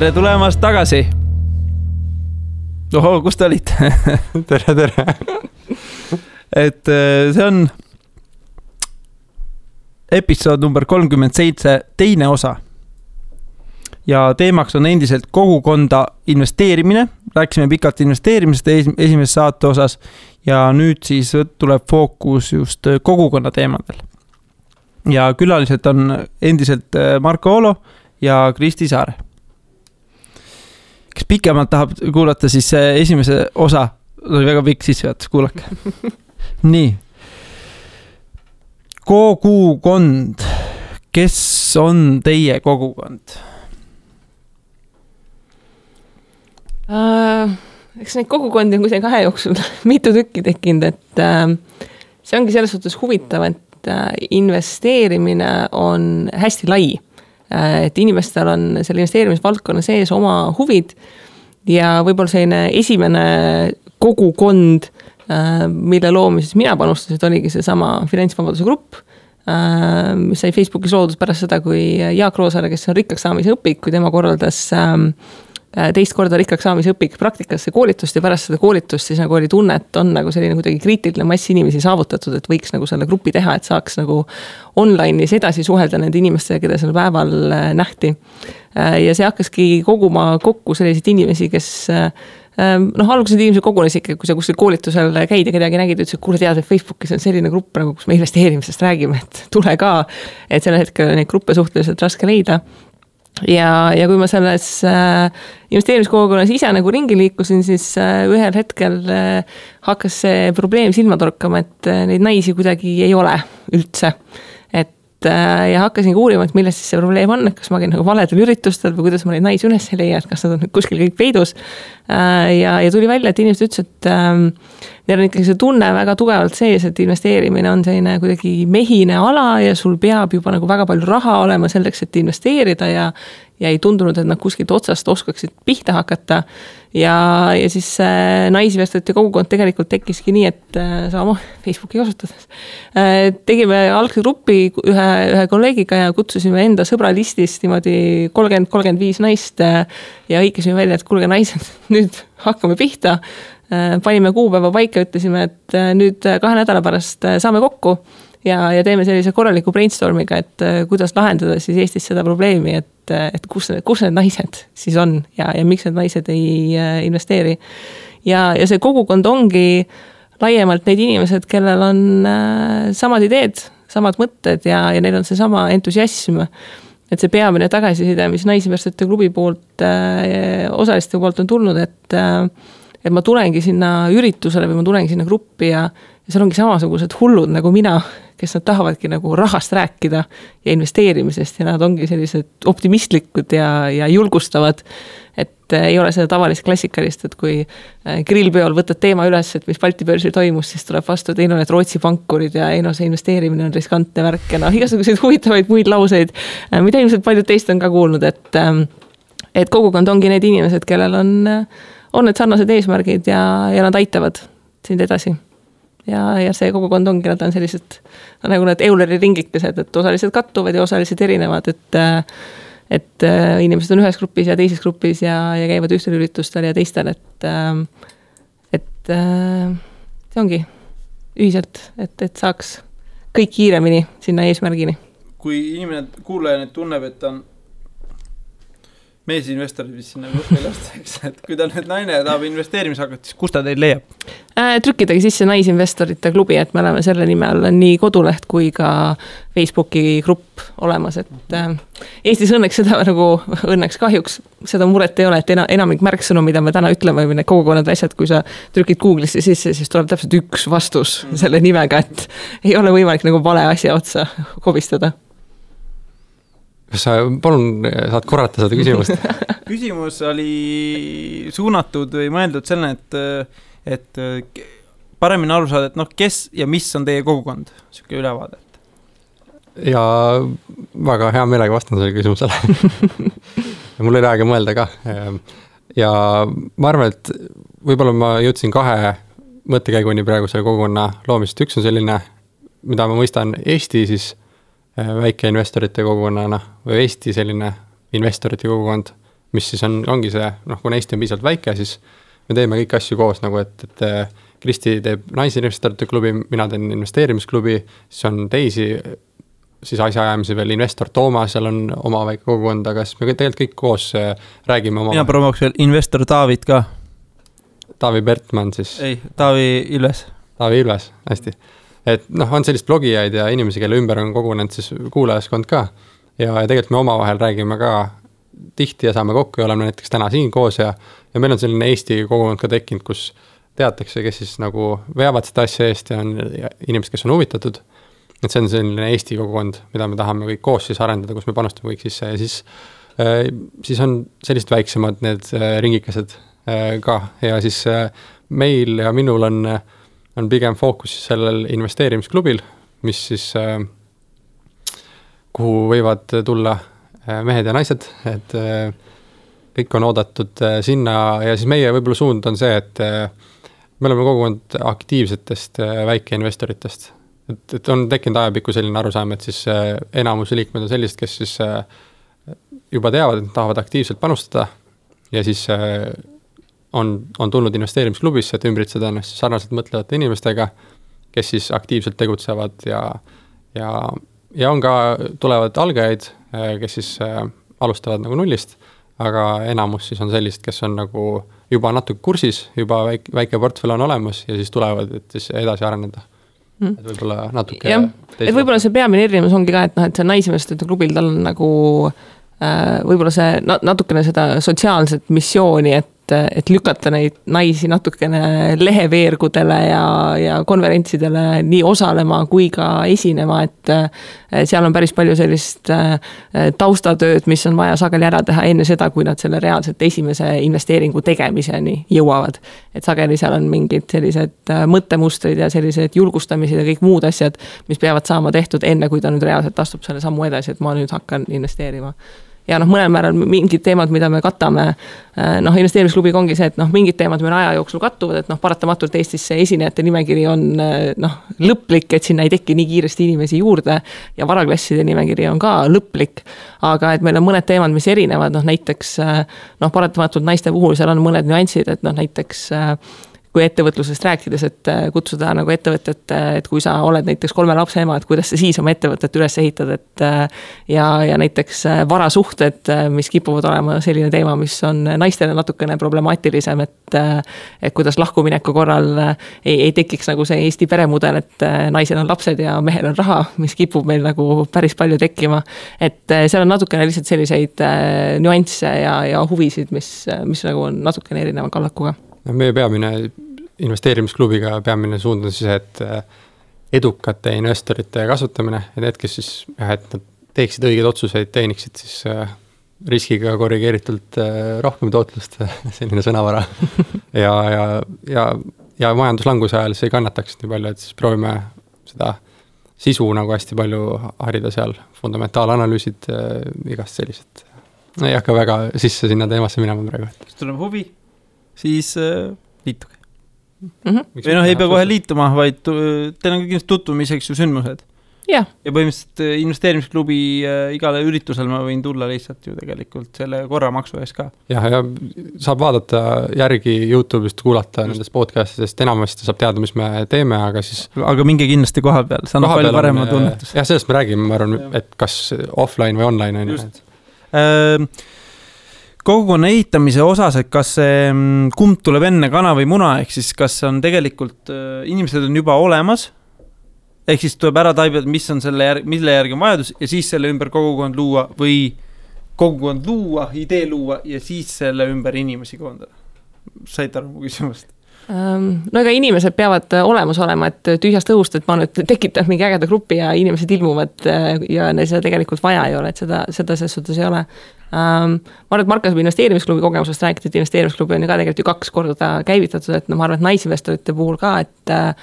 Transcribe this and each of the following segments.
tere tulemast tagasi. ohoo, kus te olite tere, tere et äh, see on episood number kolmkümmend seitse, teine osa. ja teemaks on endiselt kogukonda investeerimine, rääkisime pikalt investeerimisest esimeses saate osas ja nüüd siis tuleb fookus just kogukonna teemadel. ja külalised on endiselt äh, Marko Olo ja Kristi Saare. Kes pikemalt tahab kuulata, siis esimese osa, oli väga pikk sissejuhatus, kuulake. nii. kogukond, kes on teie kogukond uh,? eks neid kogukondi on kuidagi aja jooksul mitu tükki tekkinud, et uh, see ongi selles suhtes huvitav, et uh, investeerimine on hästi lai Äh, et inimestel on selle investeerimisvaldkonna sees oma huvid ja võib-olla selline esimene kogukond, äh, mille loomises mina panustasin, oligi seesama Finantsvabaduse grupp, äh, mis sai Facebookis loodud pärast seda, kui Jaak Roosaare, kes on rikkaks saamise õpik, kui tema korraldas ähm, Äh, teist korda rikkaks saamise õpik praktikasse koolitust ja pärast seda koolitust siis nagu oli tunne, et on nagu selline kuidagi kriitiline mass inimesi saavutatud, et võiks nagu selle grupi teha, et saaks nagu online'is edasi suhelda nende inimestega, keda sel päeval äh, nähti. Äh, ja see hakkaski koguma kokku selliseid inimesi, kes noh, alguses need inimesed kogunesid ikka, kui sa kuskil koolitusel käid ja kedagi nägid, ütlesid, kuule tead, et Facebookis on selline grupp nagu, kus me investeerimisest räägime, et tule ka. et sel hetkel neid gruppe suhteliselt raske leida ja, ja kui ma selles äh, investeerimiskogukonnas ise nagu ringi liikusin, siis äh, ühel hetkel äh, hakkas see probleem silma torkama, et neid naisi kuidagi ei ole üldse. Äh, ja hakkasingi uurima, et milles siis see probleem on, et kas ma käin nagu valedel üritustel või kuidas ma neid naisi üles ei leia, et kas nad on kuskil kõik peidus äh,. ja, ja tuli välja, et inimesed ütlesid, et äh, neil on ikkagi see tunne väga tugevalt sees, et investeerimine on selline kuidagi mehine ala ja sul peab juba nagu väga palju raha olema selleks, et investeerida ja ja ei tundunud, et nad kuskilt otsast oskaksid pihta hakata. ja, ja siis äh, naisinvestorite kogukond tegelikult tekkiski nii, et äh, sama Facebooki kasutades äh,. tegime algse grupi ühe, ühe kolleegiga ja kutsusime enda sõbralistist niimoodi kolmkümmend, kolmkümmend viis naist ja hõikasime välja, et kuulge naised, nüüd hakkame pihta panime kuupäeva paika, ütlesime, et nüüd kahe nädala pärast saame kokku ja, ja teeme sellise korraliku brainstorm'iga, et kuidas lahendada siis Eestis seda probleemi, et, et kus, kus need naised siis on ja, ja miks need naised ei investeeri. ja, ja see kogukond ongi laiemalt need inimesed, kellel on samad ideed, samad mõtted ja, ja neil on seesama entusiasm et see peamine tagasiside, mis Naisinvestorite klubi poolt äh,, osaliste poolt on tulnud, et äh, et ma tulengi sinna üritusele või ma tulengi sinna gruppi ja, ja seal ongi samasugused hullud nagu mina, kes nad tahavadki nagu rahast rääkida ja investeerimisest ja nad ongi sellised optimistlikud ja, ja julgustavad. et äh, ei ole seda tavalist klassikalist, et kui äh, grillpeol võtad teema üles, et mis Balti börsil toimus, siis tuleb vastu, et ei no need Rootsi pankurid ja ei no see investeerimine on riskantne värk ja noh, igasuguseid huvitavaid muid lauseid, äh, mida ilmselt paljud teist on ka kuulnud, et et kogukond ongi need inimesed, kellel on on need sarnased eesmärgid ja, ja nad aitavad sind edasi. Ja, ja see kogukond ongi, nad on sellised nagu need Euleri ringikesed, et osalised kattuvad ja osalised erinevad, et et äh, inimesed on ühes grupis ja teises grupis ja, ja käivad ühtel üritustel ja teistel, et äh, et äh, see ongi ühiselt, et, et saaks kõik kiiremini sinna eesmärgini. kui inimene, kuulaja nüüd tunneb, et ta on meesinvestorid vist sinna kuskile lastakse, et kui ta nüüd naine tahab investeerimis hakata, siis kus ta teid leiab äh,? trükkidagi sisse Naisinvestorite klubi, et me oleme selle nime all nii koduleht kui ka Facebooki grupp olemas, et äh, Eestis õnneks seda nagu, õnneks kahjuks seda muret ei ole, et ena, enamik märksõnu, mida me täna ütleme või need kogukonnad asjad, kui sa trükid Google'isse sisse, siis tuleb täpselt üks vastus mm. selle nimega, et ei ole võimalik nagu vale asja otsa kobistada kas sa palun saad korrata seda küsimust küsimus oli suunatud või mõeldud sellele, et, et paremini aru saada, et noh, kes ja mis on teie kogukond, sihuke ülevaade. ja väga hea meelega vastan sellele küsimusele mul oli aega mõelda ka. ja ma arvan, et võib-olla ma jõudsin kahe mõttekäiguni praegu selle kogukonna loomisest, üks on selline, mida ma mõistan Eesti siis väikeinvestorite kogukonnana või Eesti selline investorite kogukond. mis siis on, ongi see, noh, kuna Eesti on piisavalt väike, siis me teeme kõiki asju koos nagu, et, et äh, Kristi teeb naisinvestorite klubi, mina teen investeerimisklubi, siis on teisi siis asjaajamisi veel, investor Toomasel on oma väike kogukond, aga siis me tegelikult kõik koos äh, räägime oma. mina promoks veel investor Taavit ka. Taavi Bertmann siis. ei, Taavi Ilves. Taavi Ilves, hästi. Et noh, on sellist blogijaid ja inimesi, kelle ümber on kogunenud siis kuulajaskond ka. ja, ja tegelikult me omavahel räägime ka tihti ja saame kokku ja oleme näiteks täna siin koos ja, ja meil on selline Eesti kogukond ka tekkinud, kus teatakse, kes siis nagu veavad seda asja eest ja on inimesed, kes on huvitatud et see on selline Eesti kogukond, mida me tahame kõik koos siis arendada, kus me panustame kõik sisse ja siis äh,, siis on sellised väiksemad need äh, ringikesed äh, ka ja siis meil ja minul on, on pigem fookus sellel investeerimisklubil, mis siis äh,, kuhu võivad tulla äh, mehed ja naised, et äh, kõik on oodatud sinna ja siis meie võib-olla suund on see, et me oleme kogukond aktiivsetest väikeinvestoritest. Et, et on tekkinud ajapikku selline arusaam, et siis enamuse liikmed on sellised, kes siis juba teavad, et nad tahavad aktiivselt panustada ja siis on, on tulnud investeerimisklubisse, et ümbritseda ennast sarnaselt mõtlevate inimestega, kes siis aktiivselt tegutsevad ja, ja, ja on ka, tulevad algajaid, kes siis alustavad nagu nullist, aga enamus siis on sellised, kes on nagu juba natuke kursis, juba väike, väike portfell on olemas ja siis tulevad, et siis edasi areneda Mm. et võib-olla natuke. jah, et võib-olla see peamine erinevus ongi ka, et noh, et see naisinvestorite klubil, tal on nagu äh, võib-olla see natukene seda sotsiaalset missiooni, et et, et lükata neid naisi natukene leheveergudele ja, ja konverentsidele nii osalema kui ka esinema, et seal on päris palju sellist äh, taustatööd, mis on vaja sageli ära teha enne seda, kui nad selle reaalselt esimese investeeringu tegemiseni jõuavad. et sageli seal on mingid sellised äh, mõttemustrid ja sellised julgustamised ja kõik muud asjad, mis peavad saama tehtud enne, kui ta nüüd reaalselt astub selle sammu edasi, et ma nüüd hakkan investeerima ja noh, mõnel määral mingid teemad, mida me katame, äh, noh, investeerimisklubiga ongi see, et noh, mingid teemad meil aja jooksul kattuvad, et noh, paratamatult Eestis see esinejate nimekiri on äh, noh, lõplik, et sinna ei teki nii kiiresti inimesi juurde ja varaklasside nimekiri on ka lõplik. aga et meil on mõned teemad, mis erinevad, noh näiteks äh, noh, paratamatult naiste puhul seal on mõned nüansid, et noh, näiteks kui ettevõtlusest rääkides, et äh, kutsuda nagu ettevõtet, äh, et kui sa oled näiteks kolme lapse ema, et kuidas sa siis oma ettevõtet üles ehitad, et äh, ja, ja näiteks varasuhted, mis kipuvad olema selline teema, mis on naistele natukene problemaatilisem, et et kuidas lahkumineku korral ei, ei tekiks nagu see Eesti peremudel, et naisel on lapsed ja mehel on raha, mis kipub meil nagu päris palju tekkima. et seal on natukene lihtsalt selliseid nüansse ja, ja huvisid, mis, mis nagu on natukene erineva kallakuga meie peamine investeerimisklubiga peamine suund on siis, et äh, edukate investorite kasvatamine ja need, kes siis jah, et nad teeksid õigeid otsuseid, teeniksid siis äh, riskiga korrigeeritult äh, rohkem tootlust selline sõnavara. ja, ja, ja, ja majanduslanguse ajal see ei kannataks nii palju, et siis proovime seda sisu nagu hästi palju harida seal, fundamentaalanalüüsid äh,, igast sellised. ei hakka väga sisse sinna teemasse minema praegu. kas tuleb huvi? Siis äh, liituge mm. -hmm. või noh, ei pea kohe liituma, vaid teil on kindlasti tutvumiseks ju sündmused. ja põhimõtteliselt äh, investeerimisklubi äh, igale üritusele ma võin tulla lihtsalt ju tegelikult selle korramaksu eest ka. jah, ja saab vaadata järgi Youtube'ist, kuulata Just. nendest podcast idest, enamasti saab teada, mis me teeme, aga siis. aga minge kindlasti koha peal, see annab palju parema tunnetuse. jah, sellest me räägime, ma arvan, et kas offline või online on ju kogukonna ehitamise osas, et kas see, mm, kumb tuleb enne, kana või muna, ehk siis kas on tegelikult, äh, inimesed on juba olemas. ehk siis tuleb ära taibida, mis on selle järg, mille järgi on vajadus ja siis selle ümber kogukond luua või kogukond luua, idee luua ja siis selle ümber inimesi koondada. saite aru mu küsimusest? No ega inimesed peavad äh, olemas olema, et tühjast õhust, et ma nüüd tekitan mingi ägeda grupi ja inimesed ilmuvad äh, ja neil seda tegelikult vaja ei ole, et seda, seda selles suhtes ei ole ähm,. ma arvan, et Marko saab investeerimisklubi kogemusest rääkida, et investeerimisklubi on ju ka tegelikult ju kaks korda käivitatud, et no ma arvan, et naisinvestorite puhul ka, et äh,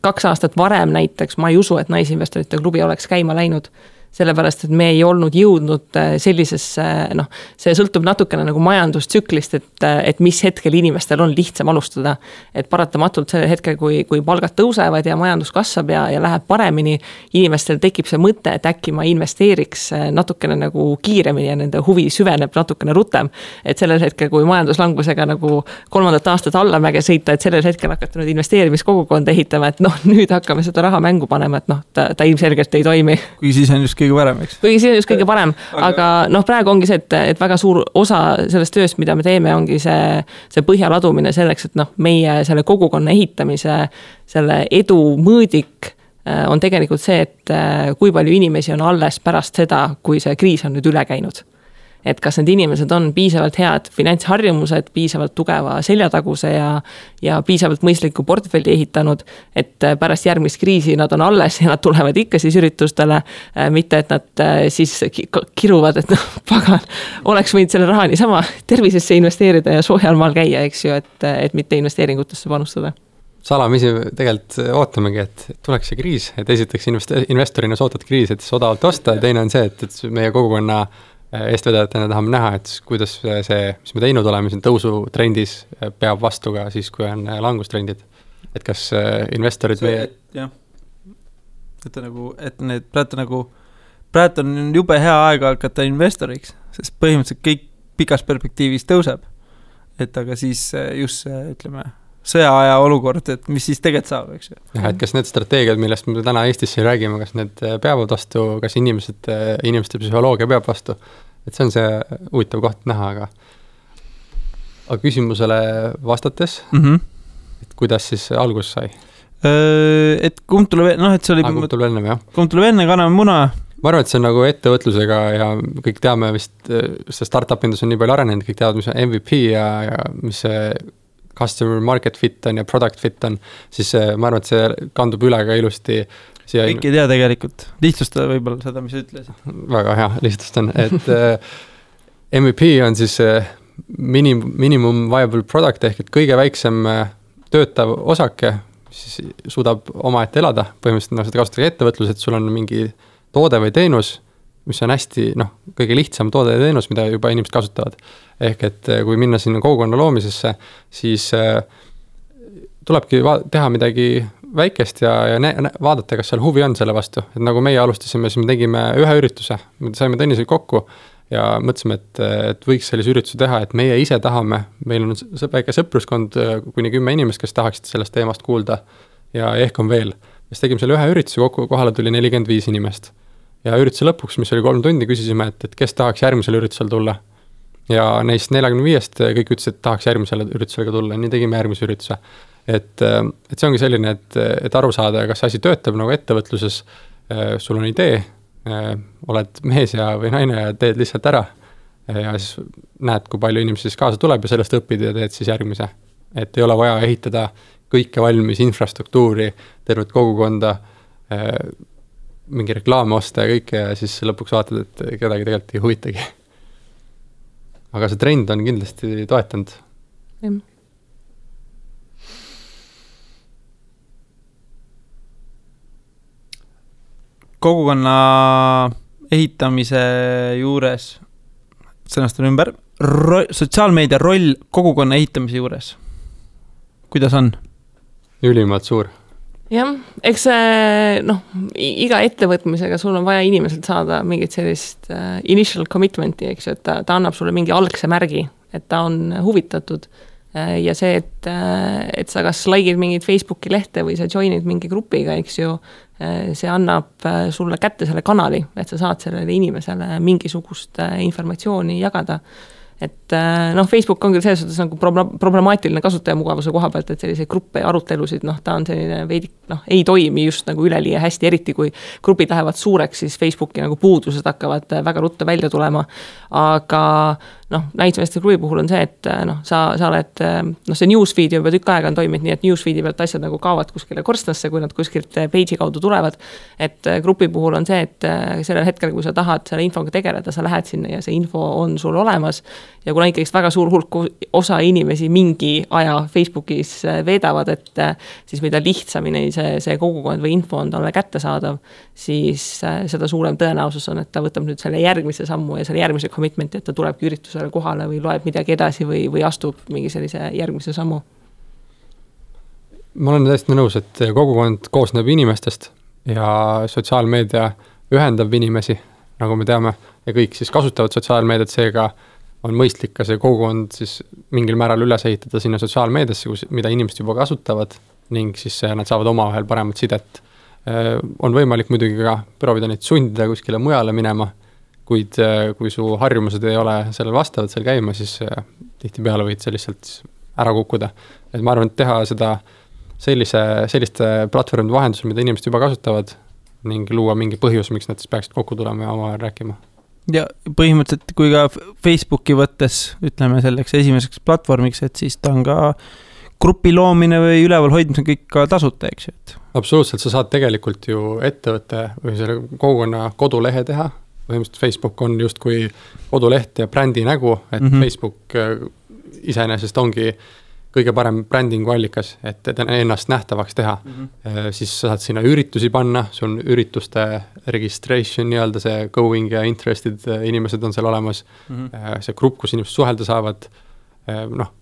kaks aastat varem näiteks ma ei usu, et naisinvestorite klubi oleks käima läinud sellepärast, et me ei olnud jõudnud äh, sellisesse noh, see sõltub natukene nagu majandustsüklist, et, äh, et mis hetkel inimestel on lihtsam alustada. et paratamatult sellel hetkel, kui, kui palgad tõusevad ja majandus kasvab ja, ja läheb paremini, inimestel tekib see mõte, et äkki ma investeeriks äh, natukene nagu kiiremini ja nende huvi süveneb natukene rutem. et sellel hetkel, kui majanduslangusega nagu kolmandat aastat allamäge sõita, et sellel hetkel hakata nüüd investeerimiskogukonda ehitama, et noh, nüüd hakkame seda raha mängu panema, et noh, ta, ta ilmselgelt ei toimi. kui siis on just kõige parem, eks. kuigi see on just kõige parem, aga noh, praegu ongi see, et, et väga suur osa sellest tööst, mida me teeme, ongi see, see põhja ladumine selleks, et noh, meie selle kogukonna ehitamise, selle edu mõõdik äh, on tegelikult see, et äh, kui palju inimesi on alles pärast seda, kui see kriis on nüüd üle käinud et kas need inimesed on piisavalt head finantsharjumused, piisavalt tugeva seljataguse ja, ja piisavalt mõistliku portfelli ehitanud, et äh, pärast järgmist kriisi nad on alles ja nad tulevad ikka siis üritustele, äh, mitte et nad äh, siis kiruvad, et noh, pagan, oleks võinud selle raha niisama tervisesse investeerida ja soojal maal käia, eks ju, et, et mitte investeeringutesse panustada. Salamisi tegelikult ootamegi, et tuleks see kriis, et esiteks invest-, investorina sa ootad kriisi, et siis odavalt osta ja teine on see, et, et meie kogukonna eestvedajatena tahame näha, et kuidas see, mis me teinud oleme siin tõusutrendis, äh, peab vastu ka siis, kui on äh, langustrendid. et kas investorid see, meie. jah, et nagu, et need praegu nagu, praegu on jube hea aeg hakata investoriks, sest põhimõtteliselt kõik pikas perspektiivis tõuseb. et aga siis just see, ütleme sõjaaja olukord, et mis siis tegelikult saab, eks ju. jah, et kas need strateegiad, millest me täna Eestis siin räägime, kas need peavad vastu, kas inimesed, inimeste psühholoogia peab vastu? Et see on see huvitav koht näha, aga aga küsimusele vastates mm, -hmm. et kuidas siis alguse sai? Et kumb tuleb, noh, et see oli ah, kumb tuleb ennem, jah? kumb tuleb enne, kana või muna? ma arvan, et see on nagu ettevõtlusega ja kõik teame vist, see startup indus on nii palju arenenud, kõik teavad, mis on MVP ja, ja mis see customer market fit on ja product fit on, siis ma arvan, et see kandub üle ka ilusti siia. kõik ei tea tegelikult, lihtsustada võib-olla seda, mis sa ütlesid. väga hea, lihtsustan, et äh, MVP on siis äh, minim-, minimum viable product ehk et kõige väiksem äh, töötav osake, siis suudab omaette elada, põhimõtteliselt noh, seda kasutatakse ettevõtluses, et sul on mingi toode või teenus, mis on hästi noh, kõige lihtsam toode ja teenus, mida juba inimesed kasutavad. ehk et kui minna sinna kogukonna loomisesse, siis äh, tulebki teha midagi väikest ja, ja ne, ne, vaadata, kas seal huvi on selle vastu, et nagu meie alustasime, siis me tegime ühe ürituse, me saime Tõnisega kokku ja mõtlesime, et, et võiks sellise ürituse teha, et meie ise tahame, meil on väike sõpruskond, kuni kümme inimest, kes tahaksid sellest teemast kuulda ja ehk on veel. siis tegime selle ühe ürituse, kokku kohale tuli nelikümmend viis inimest. ja ürituse lõpuks, mis oli kolm tundi, küsisime, et, et kes tahaks järgmisel üritusel tulla. ja neist neljakümne viiest kõik ütlesid, et tahaks järgmisele üritusele ka tulla, nii tegime järgmise ürituse et, äh, et see ongi selline, et, et aru saada, kas see asi töötab nagu ettevõtluses, äh, sul on idee, äh, oled mees ja, või naine ja teed lihtsalt ära. ja siis näed, kui palju inimesi siis kaasa tuleb ja sellest õpid ja teed siis järgmise. et ei ole vaja ehitada kõike valmis infrastruktuuri, tervet kogukonda, mingi reklaame osta ja kõike ja siis lõpuks vaatad, et kedagi tegelikult ei huvitagi. aga see trend on kindlasti toetanud. jah kogukonna ehitamise juures, sõnastan ümber, ro-, sotsiaalmeedia roll kogukonna ehitamise juures, kuidas on? ülimalt suur. jah, eks see noh, iga ettevõtmisega sul on vaja inimeselt saada mingit sellist uh, initial commitment'i, eks ju, et ta, ta annab sulle mingi algse märgi, et ta on huvitatud ja see, et, uh, et sa kas like'id mingit Facebooki lehte või sa join'id mingi grupiga, eks ju, Äh, see annab äh, sulle kätte selle kanali, et sa saad sellele inimesele mingisugust äh, informatsiooni jagada. et noh, Facebook on küll selles suhtes nagu problemaatiline kasutajamugavuse koha pealt, et selliseid gruppe ja arutelusid, noh, ta on selline veidi noh, ei toimi just nagu üleliia hästi, eriti kui grupid lähevad suureks, siis Facebooki nagu puudused hakkavad väga ruttu välja tulema. aga noh, naismeeste klubi puhul on see, et äh, noh, sa, sa oled, äh, noh, see newsfeed juba tükk aega on toiminud nii, et newsfeed'i pealt asjad nagu kaovad kuskile korstnasse, kui nad kuskilt page'i kaudu tulevad. et grupi puhul on see, et sellel hetkel, kui sa tahad selle infoga tegeleda, sa lähed sinna ja see info on sul olemas. ja kuna ikkagist väga suur hulk osa inimesi mingi aja Facebookis veedavad, et siis mida lihtsamini see, see kogukond või info on talle kättesaadav, siis seda suurem tõenäosus on, et ta võtab nüüd selle järgmise sammu ja selle järgmise commitment'i, et ta tulebki üritusele kohale või loeb midagi edasi või, või astub mingi sellise järgmise sammu. ma olen täiesti nõus, et kogukond koosneb inimestest ja sotsiaalmeedia ühendab inimesi, nagu me teame, ja kõik siis kasutavad sotsiaalmeediat, seega on mõistlik ka see kogukond siis mingil määral üles ehitada sinna sotsiaalmeediasse, kus, mida inimesed juba kasutavad ning siis nad saavad omavahel paremat sidet. on võimalik muidugi ka proovida neid sundida kuskile mujale minema kuid äh, kui su harjumused ei ole sellele vastavad seal käima, siis äh, tihtipeale võid sa lihtsalt ära kukkuda. et ma arvan, et teha seda sellise, selliste platvormide vahendusel, mida inimesed juba kasutavad ning luua mingi põhjus, miks nad siis peaksid kokku tulema ja omavahel rääkima. ja põhimõtteliselt, kui ka Facebooki võttes, ütleme selleks esimeseks platvormiks, et siis ta on ka grupi loomine või ülevalhoidmine on kõik ka tasuta, eks ju, et. absoluutselt, sa saad tegelikult ju ettevõtte või selle kogukonna kodulehe teha põhimõtteliselt Facebook on justkui koduleht ja brändi nägu, et mm -hmm. Facebook äh, iseenesest ongi kõige parem brändingu allikas, et, ennast nähtavaks teha mm. -hmm. siis sa saad sinna üritusi panna, sul on ürituste registration nii-öelda, see going ja interested äh, inimesed on seal olemas mm. -hmm. see grupp, kus inimesed suhelda saavad, noh,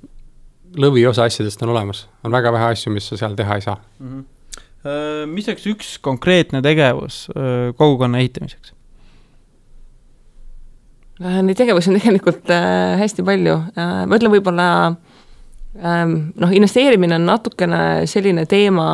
lõviosa asjadest on olemas, on väga vähe asju, mis sa seal teha ei saa mm. -hmm. mis oleks üks konkreetne tegevus kogukonna ehitamiseks? Äh, neid tegevusi on tegelikult äh, hästi palju, äh, ma ütlen võib-olla ähm, noh, investeerimine on natukene selline teema,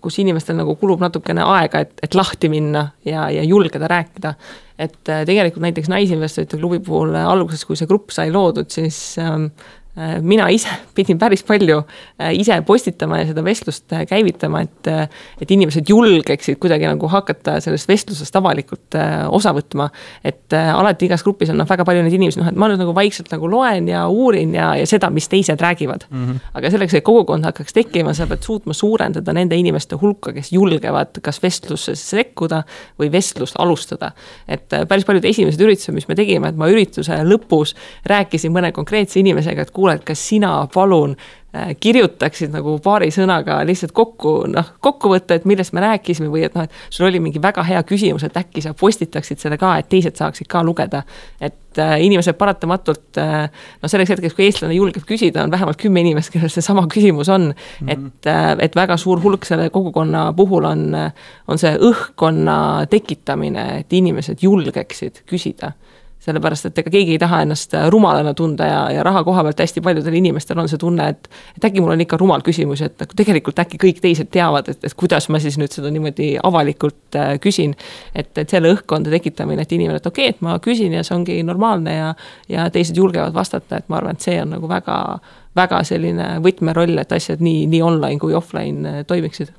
kus inimestel nagu kulub natukene aega, et, et lahti minna ja, ja julgeda rääkida. et tegelikult näiteks Naisinvestorite klubi puhul alguses, kui see grupp sai loodud, siis ähm, Äh, mina ise pidin päris palju äh, ise postitama ja seda vestlust äh, käivitama, et, et inimesed julgeksid kuidagi nagu hakata sellest vestlusest avalikult osa võtma. et alati igas grupis on noh, väga palju neid inimesi, noh, et ma nüüd nagu vaikselt nagu loen ja uurin ja, ja seda, mis teised räägivad mm. -hmm. aga selleks, et kogukond hakkaks tekkima, sa pead suutma suurendada nende inimeste hulka, kes julgevad kas vestlusse sekkuda või vestlust alustada. et päris paljud esimesed üritused, mis me tegime, et ma ürituse lõpus rääkisin mõne konkreetse inimesega, et kuule, et kas sina palun äh, kirjutaksid nagu paari sõnaga lihtsalt kokku, noh, kokkuvõtte, et millest me rääkisime või et noh, et sul oli mingi väga hea küsimus, et äkki sa postitaksid selle ka, et teised saaksid ka lugeda. et äh, inimesed paratamatult äh, noh, selleks hetkeks, kui eestlane julgeb küsida, on vähemalt kümme inimest, kellel seesama küsimus on mm. -hmm. et äh,, et väga suur hulk selle kogukonna puhul on, on see õhkkonna tekitamine, et inimesed julgeksid küsida sellepärast et ega keegi ei taha ennast äh, rumalana tunda ja, ja raha koha pealt hästi paljudel inimestel on see tunne, et et äkki mul on ikka rumal küsimus, et nagu tegelikult äkki kõik teised teavad, et, et kuidas ma siis nüüd seda niimoodi avalikult äh, küsin. et, et selle õhkkonda tekitamine, et inimene, et okei okay,, et ma küsin ja see ongi normaalne ja ja teised julgevad vastata, et ma arvan, et see on nagu väga, väga selline võtmeroll, et asjad nii, nii online kui offline äh, toimiksid.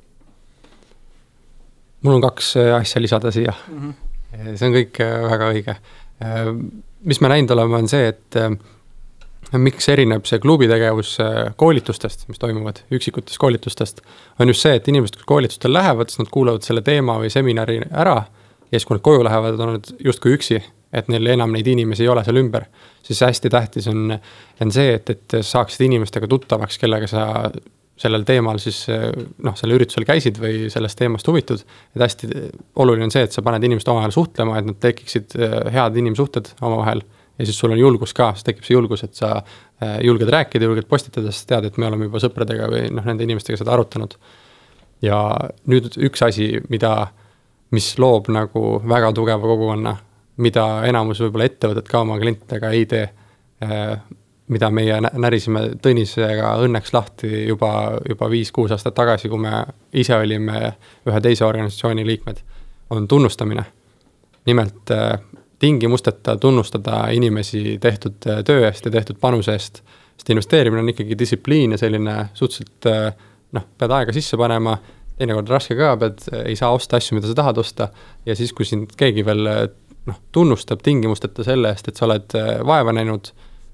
mul on kaks asja lisada siia mm. -hmm. see on kõik väga õige Äh, mis me näinud oleme, on see, et äh, miks erineb see klubi tegevus äh, koolitustest, mis toimuvad, üksikutest koolitustest, on just see, et inimesed, kes koolitustel lähevad, siis nad kuulavad selle teema või seminari ära ja siis, kui nad koju lähevad, on nad justkui üksi, et neil enam neid inimesi ei ole seal ümber. siis hästi tähtis on, on see, et, et saaksid inimestega tuttavaks, kellega sa sellel teemal siis noh, sellel üritusel käisid või sellest teemast huvitud. et hästi oluline on see, et sa paned inimesed omavahel suhtlema, et nad tekiksid äh, head inimsuhted omavahel. ja siis sul on julgus ka, siis tekib see julgus, et sa äh, julged rääkida, julged postitada, sest tead, et me oleme juba sõpradega või noh, nende inimestega seda arutanud. ja nüüd üks asi, mida, mis loob nagu väga tugeva kogukonna, mida enamus võib-olla ettevõtted ka oma klientidega ei tee äh, mida meie närisime Tõnisega õnneks lahti juba, juba viis-kuus aastat tagasi, kui me ise olime ühe teise organisatsiooni liikmed, on tunnustamine. nimelt äh, tingimusteta tunnustada inimesi tehtud äh, töö eest ja tehtud panuse eest. sest investeerimine on ikkagi distsipliin ja selline suhteliselt äh, noh, pead aega sisse panema, teinekord raske ka, pead, ei saa osta asju, mida sa tahad osta. ja siis, kui sind keegi veel noh, tunnustab tingimusteta selle eest, et sa oled vaeva näinud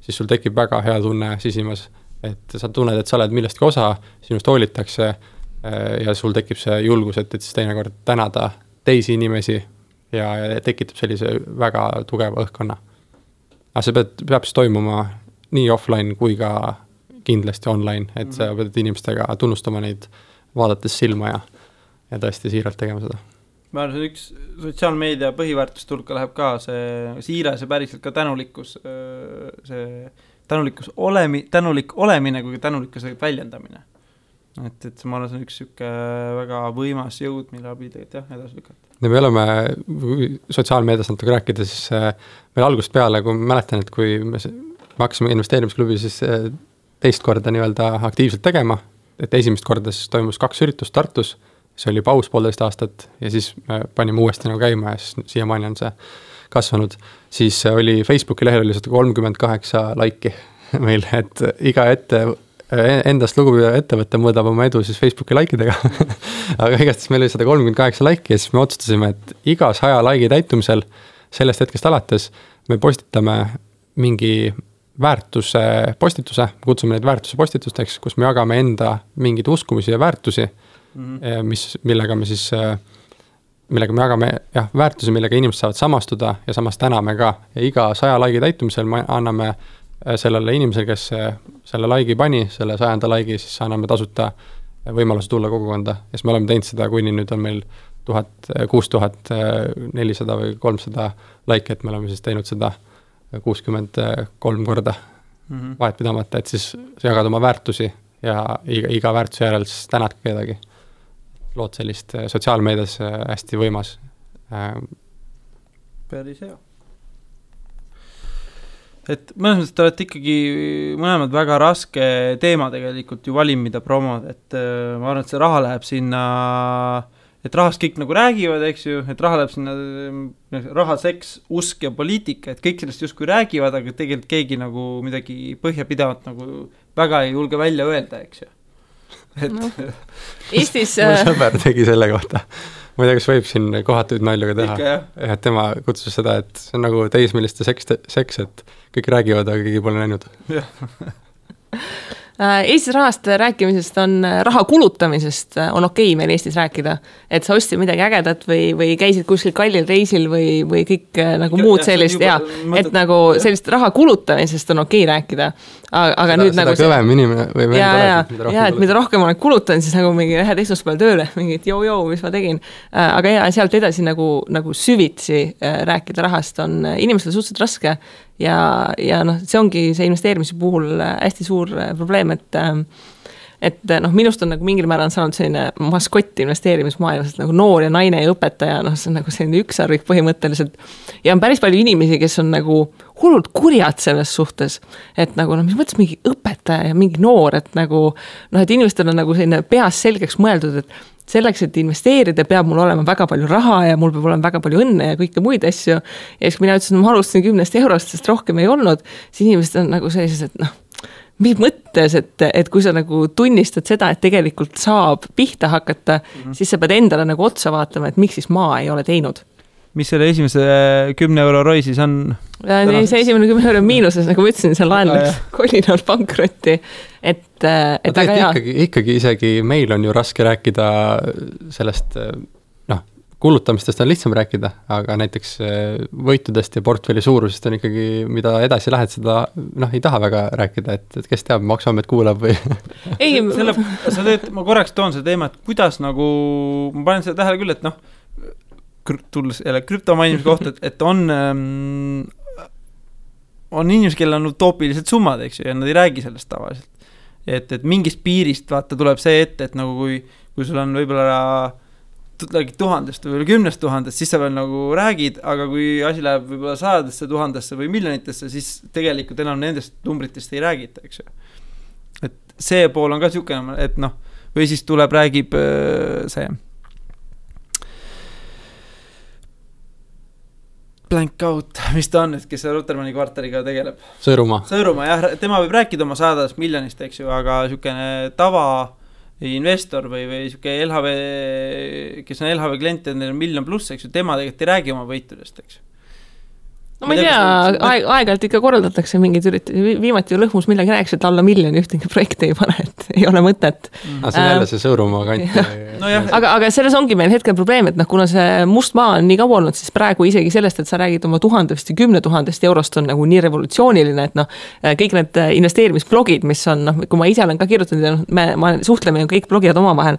siis sul tekib väga hea tunne sisimas. et sa tunned, et sa oled millestki osa, sinust hoolitakse äh, ja sul tekib see julgus, et, et siis teinekord tänada teisi inimesi ja, ja tekitab sellise väga tugeva õhkkonna. aga see peab, peab siis toimuma nii offline kui ka kindlasti online, et -hmm. sa pead inimestega tunnustama neid, vaadates silma ja, ja tõesti siiralt tegema seda ma arvan, see üks sotsiaalmeedia põhiväärtuste hulka läheb ka see siiras ja päriselt ka tänulikkus, see tänulikkus olemi-, tänulik olemine kui ka tänulikkuse väljendamine. et, et ma arvan, see on üks niisugune väga võimas jõud, mille abil tegelikult jah, edasi lükata. no me oleme sotsiaalmeedias natuke rääkida, siis äh, meil algusest peale, kui ma mäletan, et kui me hakkasime investeerimisklubi siis äh, teist korda nii-öelda aktiivselt tegema, et esimest korda siis toimus kaks üritust Tartus siis oli paus poolteist aastat ja siis me panime uuesti nagu käima ja siis siiamaani on see kasvanud. siis oli Facebooki lehel oli sada kolmkümmend kaheksa laiki meil, et iga ette, endast lugupidav ettevõte mõõdab oma edu siis Facebooki like idega aga igastahes meil oli sada kolmkümmend kaheksa laiki ja siis me otsustasime, et iga saja like'i täitumisel sellest hetkest alates me postitame mingi väärtuse postituse, kutsume neid väärtuse postitusteks, kus me jagame enda mingeid uskumusi ja väärtusi mm, -hmm. mis, millega me siis, äh, millega me jagame jah, väärtusi, millega inimesed saavad samastuda ja samas täname ka. ja iga saja like'i täitumisel me anname äh, sellele inimesele, kes selle like'i pani, selle sajanda like'i, siis anname tasuta võimaluse tulla kogukonda ja siis me oleme teinud seda, kuni nüüd on meil tuhat, kuus tuhat nelisada või kolmsada like'i, et me oleme siis teinud seda kuuskümmend kolm korda mm -hmm. vahet pidamata, et siis jagada oma väärtusi ja iga, iga väärtuse järel siis tänad kedagi lood sellist äh, sotsiaalmeedias äh, hästi võimas. Äh, päris hea. et mõnes mõttes te olete ikkagi mõlemad väga raske teema tegelikult ju valim, mida promoda, et ma arvan, et see raha läheb sinna et rahast kõik nagu räägivad, eks ju, et raha läheb sinna, raha, seks, usk ja poliitika, et kõik sellest justkui räägivad, aga tegelikult keegi nagu midagi põhjapidavat nagu väga ei julge välja öelda, eks ju et no. Eestis mul äh, sõber tegi selle kohta. ma ei tea, kas võib siin kohatuid nalju ka teha. et tema kutsus seda, et see on nagu teismeliste seks, seks, et kõik räägivad, aga keegi pole näinud. Äh, Eestis rahast rääkimisest on, äh, raha kulutamisest on okei okay meil Eestis rääkida. et sa ostsid midagi ägedat või, või käisid kuskil kallil reisil või, või kõik nagu muud sellist ja, et nagu sellist raha kulutamisest on okei okay rääkida. Aga seda, nüüd seda nagu. kõvem inimene või ja, ja, ja et mida rohkem olen kulutanud, siis nagu mingi lähed esmaspäeval tööle, mingi joo-joo, mis ma tegin. aga ja sealt edasi nagu, nagu süvitsi rääkida rahast on inimestel suhteliselt raske ja, ja noh, see ongi see investeerimise puhul hästi suur äh, probleem, et äh, et äh, noh, minust on nagu mingil määral saanud selline maskott investeerimismaailmas, et nagu noor ja naine ja õpetaja, noh, see on nagu selline ükssarvik põhimõtteliselt. ja on päris palju inimesi, kes on nagu hullult kurjad selles suhtes. et nagu noh, mis mõttes mingi õpetaja ja mingi noor, et nagu noh, et inimestel on nagu selline peas selgeks mõeldud, et selleks, et investeerida, peab mul olema väga palju raha ja mul peab olema väga palju õnne ja kõike muid asju. ja siis, kui mina ütlesin, ma alustasin kümnest eurost, sest rohkem ei olnud, siis inimesed on nagu sellised, et noh mis mõttes, et, et kui sa nagu tunnistad seda, et tegelikult saab pihta hakata mm, -hmm. siis sa pead endale nagu otsa vaatama, et miks siis ma ei ole teinud mis selle esimese kümne euro ROI siis on? see esimene kümme euro on miinuses, nagu ma ütlesin, see laen läks kolinal pankrotti, et, et aga jaa. ikkagi, ikkagi isegi meil on ju raske rääkida sellest noh, kulutamistest on lihtsam rääkida, aga näiteks võitudest ja portfelli suurusest on ikkagi, mida edasi lähed, seda noh, ei taha väga rääkida, et, et kes teab, Maksuamet kuulab või ei, selle, sa teed, ma korraks toon selle teema, et kuidas nagu, ma panen seda tähele küll, et noh tulles jälle krüpto mainimise kohta, et, et on ähm,, on inimesi, kellel on utoopilised summad, eks ju, ja nad ei räägi sellest tavaliselt. et, et mingist piirist vaata tuleb see ette, et nagu kui, kui sul on võib-olla räägid tuhandest või kümnest tuhandest, siis sa veel nagu räägid, aga kui asi läheb võib-olla sajadesse tuhandesse või miljonitesse, siis tegelikult enam nendest numbritest ei räägita, eks ju. et see pool on ka niisugune, et noh, või siis tuleb, räägib äh, see blank out, mis ta on nüüd, kes Rutermanni kvartaliga tegeleb? Sõõrumaa. Sõõrumaa jah, tema võib rääkida oma sadadest miljonist, eks ju, aga niisugune tava investor või, või sihuke LHV, kes on LHV klient ja neil on miljon pluss, eks ju, tema tegelikult ei räägi oma võitudest, eks ju. No ma ei tea, aeg, aeg-ajalt ikka korraldatakse mingeid üritusi, viimati ju Lõhmus millegi rääkis, et alla miljoni ühtegi projekti ei pane, et ei ole mõtet. Mm.. aga see on jälle see Sõõrumaa kant. No. aga, aga selles ongi meil hetkel probleem, et noh, kuna see must maa on nii kaua olnud, siis praegu isegi sellest, et sa räägid oma tuhandest ja kümne tuhandest eurost on nagu nii revolutsiooniline, et noh, kõik need investeerimisblogid, mis on noh, kui ma ise olen ka kirjutanud ja noh, me, ma suhtleme ju kõik blogijad omavahel,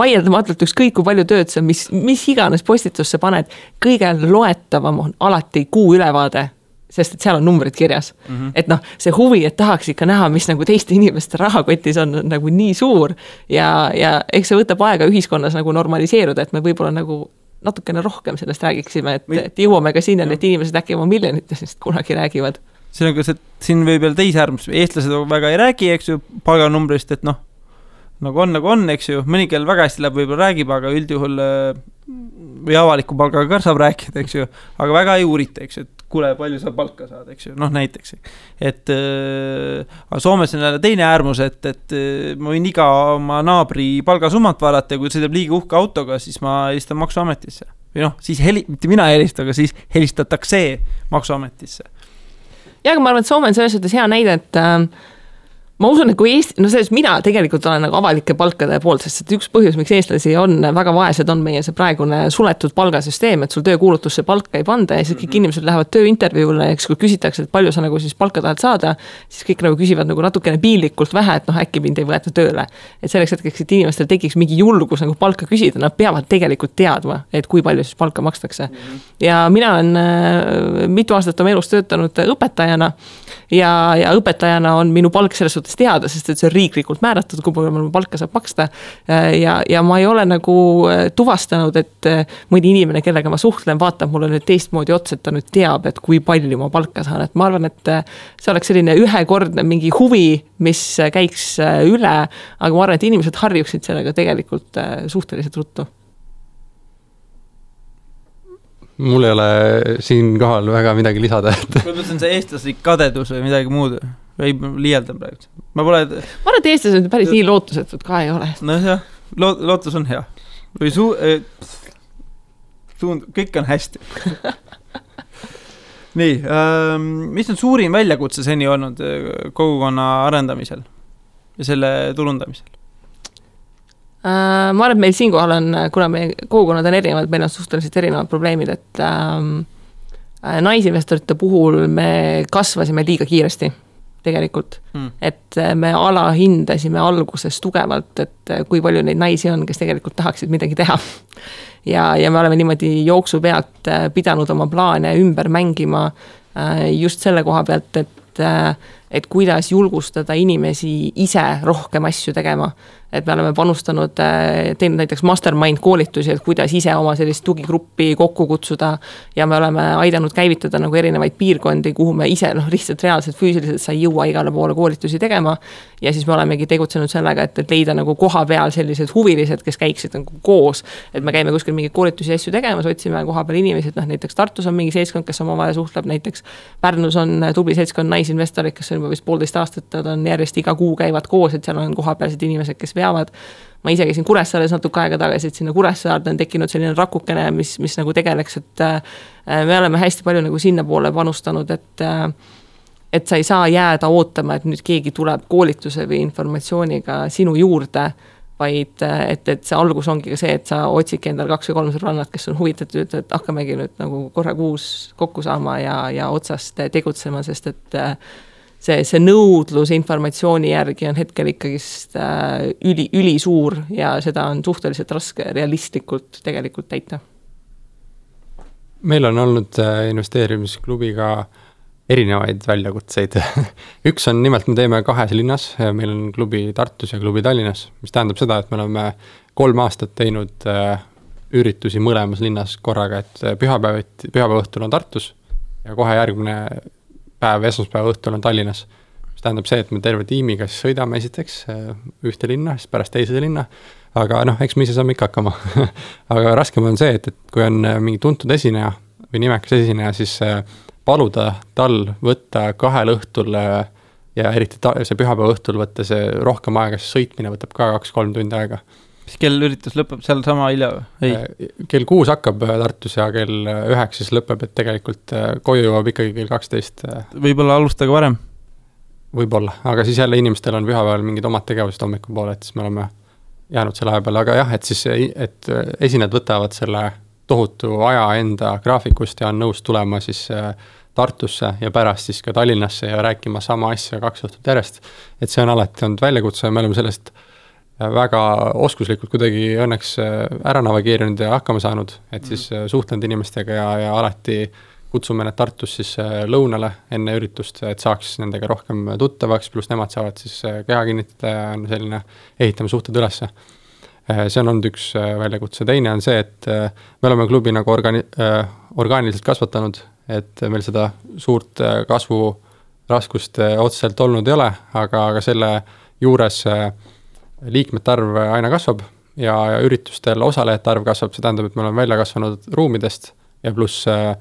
vaieldamatult ükskõik kui palju tööd sa mis, mis iganes postitusse paned, kõige loetavam on alati kuuülevaade sest et seal on numbrid kirjas mm. -hmm. et noh, see huvi, et tahaks ikka näha, mis nagu teiste inimeste rahakotis on, on nagu nii suur. ja, ja eks see võtab aega ühiskonnas nagu normaliseeruda, et me võib-olla nagu natukene rohkem sellest räägiksime, et, et jõuame ka sinnani, et inimesed äkki oma miljonitest kunagi räägivad. siin on ka see, siin võib veel teise äärmus, eestlased väga ei räägi, eks ju, palganumbrist, et noh, nagu on, nagu on, eks ju, mõni, kellel väga hästi läheb, võib-olla räägib, aga üldjuhul või avaliku palgaga ka saab rääkida, eks ju, aga väga ei uurita, eks ju, et kuule, palju sa palka saad, eks ju, noh näiteks. et äh, aga Soomes on jälle teine äärmus, et, et äh, ma võin iga oma naabri palgasummat vaadata ja kui sõidab liiga uhke autoga, siis ma helistan maksuametisse. või noh, siis heli-, mitte mina ei helista, aga siis helistatakse maksuametisse. jah, aga ma arvan, et Soome on selles suhtes hea näide, et äh, ma usun, et kui Eesti, no selles mina tegelikult olen nagu avalike palkade poolt, sest et üks põhjus, miks eestlasi on väga vaesed, on meie see praegune suletud palgasüsteem, et sul töökuulutusse palka ei panda ja siis kõik mhm. inimesed lähevad tööintervjuule, eks kui küsitakse, et palju sa nagu siis palka tahad saada, siis kõik nagu küsivad nagu natukene piinlikult vähe, et noh, äkki mind ei võeta tööle. et selleks hetkeks, et inimestel tekiks mingi julgus nagu palka küsida, nad peavad tegelikult teadma, et kui palju siis palka makstakse. Mhm. ja mina olen äh, mitu aastat oma elus töötanud õpetajana ja, ja õpetajana on minu palk selles suhtes teada, sest et see on riiklikult määratud, kui palju mul palka saab maksta. ja, ja ma ei ole nagu äh, tuvastanud, et äh, mõni inimene, kellega ma suhtlen, vaatab mulle nüüd teistmoodi otsa, et ta nüüd teab, et kui palju ma palka saan, et ma arvan, et äh, see oleks selline ühekordne mingi huvi, mis käiks üle. aga ma arvan, et inimesed harjuksid sellega tegelikult suhteliselt ruttu mul ei ole siinkohal väga midagi lisada, et. see on see eestlaslik kadedus või midagi muud või liialdan praegu, ma pole. ma arvan, et eestlased päris nii lootusetud ka ei ole. nojah, loot-, lootus on hea või suu- äh,, suund, kõik on hästi nii ähm,, mis on suurim väljakutse seni olnud kogukonna arendamisel ja selle turundamisel? Äh, ma arvan, et meil siinkohal on, kuna meie kogukonnad on erinevad, meil on suhteliselt erinevad probleemid, et ähm, äh, naisinvestorite puhul me kasvasime liiga kiiresti tegelikult. Hmm.. et äh, me alahindasime alguses tugevalt, et kui palju neid naisi on, kes tegelikult tahaksid midagi teha. ja, ja me oleme niimoodi jooksu pealt pidanud oma plaane ümber mängima just selle koha pealt, et, et kuidas julgustada inimesi ise rohkem asju tegema et me oleme panustanud, äh, teinud näiteks mastermind koolitusi, et kuidas ise oma sellist tugigruppi kokku kutsuda. ja me oleme aidanud käivitada nagu erinevaid piirkondi, kuhu me ise noh, lihtsalt reaalselt füüsiliselt sa ei jõua igale poole koolitusi tegema. ja siis me olemegi tegutsenud sellega, et, et leida nagu koha peal sellised huvilised, kes käiksid nagu koos. et me käime kuskil mingeid koolitusi ja asju tegemas, otsime koha peal inimesi, et noh, näiteks Tartus on mingi seltskond, kes omavahel suhtleb, näiteks. Pärnus on tubli seltskond naisinvestoreid, kes on juba vist poolteist aastat, nad on järjest iga kuu käivad koos, et seal on kohapealsed inimesed, kes veavad. Ma ise käisin Kuressaares natuke aega tagasi, et sinna Kuressaarde on tekkinud selline rakukene, mis, mis nagu tegeleks, et äh, me oleme hästi palju nagu sinnapoole panustanud, et äh, et sa ei saa jääda ootama, et nüüd keegi tuleb koolituse või informatsiooniga sinu juurde vaid et, et see algus ongi ka see, et sa otsidki endale kaks või kolm sõbrannat, kes on huvitatud, et hakkamegi nüüd nagu korra kuus kokku saama ja, ja otsast tegutsema, sest et äh, see, see nõudlus informatsiooni järgi on hetkel ikkagist äh, üli, ülisuur ja seda on suhteliselt raske realistlikult tegelikult täita. meil on olnud äh, investeerimisklubiga erinevaid väljakutseid üks on nimelt, me teeme kahes linnas, meil on klubi Tartus ja klubi Tallinnas, mis tähendab seda, et me oleme kolm aastat teinud äh, üritusi mõlemas linnas korraga, et pühapäeviti, pühapäeva õhtul on Tartus ja kohe järgmine päev, esmaspäeva õhtul on Tallinnas. mis tähendab see, et me terve tiimiga siis sõidame esiteks äh, ühte linna, siis pärast teise linna. aga noh, eks me ise saame ikka hakkama aga raskem on see, et, et kui on äh, mingi tuntud esineja või nimekas esineja, siis äh, paluda tal võtta kahel õhtul ja eriti ta, see pühapäeva õhtul võtta see rohkem aega, sest sõitmine võtab ka kaks-kolm tundi aega mis kell üritus lõpeb, sealsama hilja või? ei. kell kuus hakkab Tartus ja kell üheksa siis lõpeb, et tegelikult koju jõuab ikkagi kell kaksteist. võib-olla alustage varem? võib-olla, aga siis jälle inimestel on pühapäeval mingid omad tegevused hommikupoole, et siis me oleme jäänud selle aja peale, aga jah, et siis, et esinejad võtavad selle tohutu aja enda graafikust ja on nõus tulema siis Tartusse ja pärast siis ka Tallinnasse ja rääkima sama asja kaks õhtut järjest. et see on alati olnud väljakutse ja me oleme sellest väga oskuslikult kuidagi õnneks ära navigeerinud ja hakkama saanud, et siis mhm. suhtlenud inimestega ja, ja alati kutsume need Tartus siis äh, lõunale enne üritust, et saaks nendega rohkem tuttavaks, pluss nemad saavad siis äh, keha kinnitada ja on selline, ehitame suhted ülesse. Äh, see on olnud üks väljakutse, teine on see, et me oleme klubi nagu organi-, orgaaniliselt kasvatanud, et meil seda suurt kasvuraskust otseselt olnud ei ole, aga, aga selle juures liikmete arv aina kasvab ja, ja üritustel osalejate arv kasvab, see tähendab, et me oleme välja kasvanud ruumidest ja pluss äh,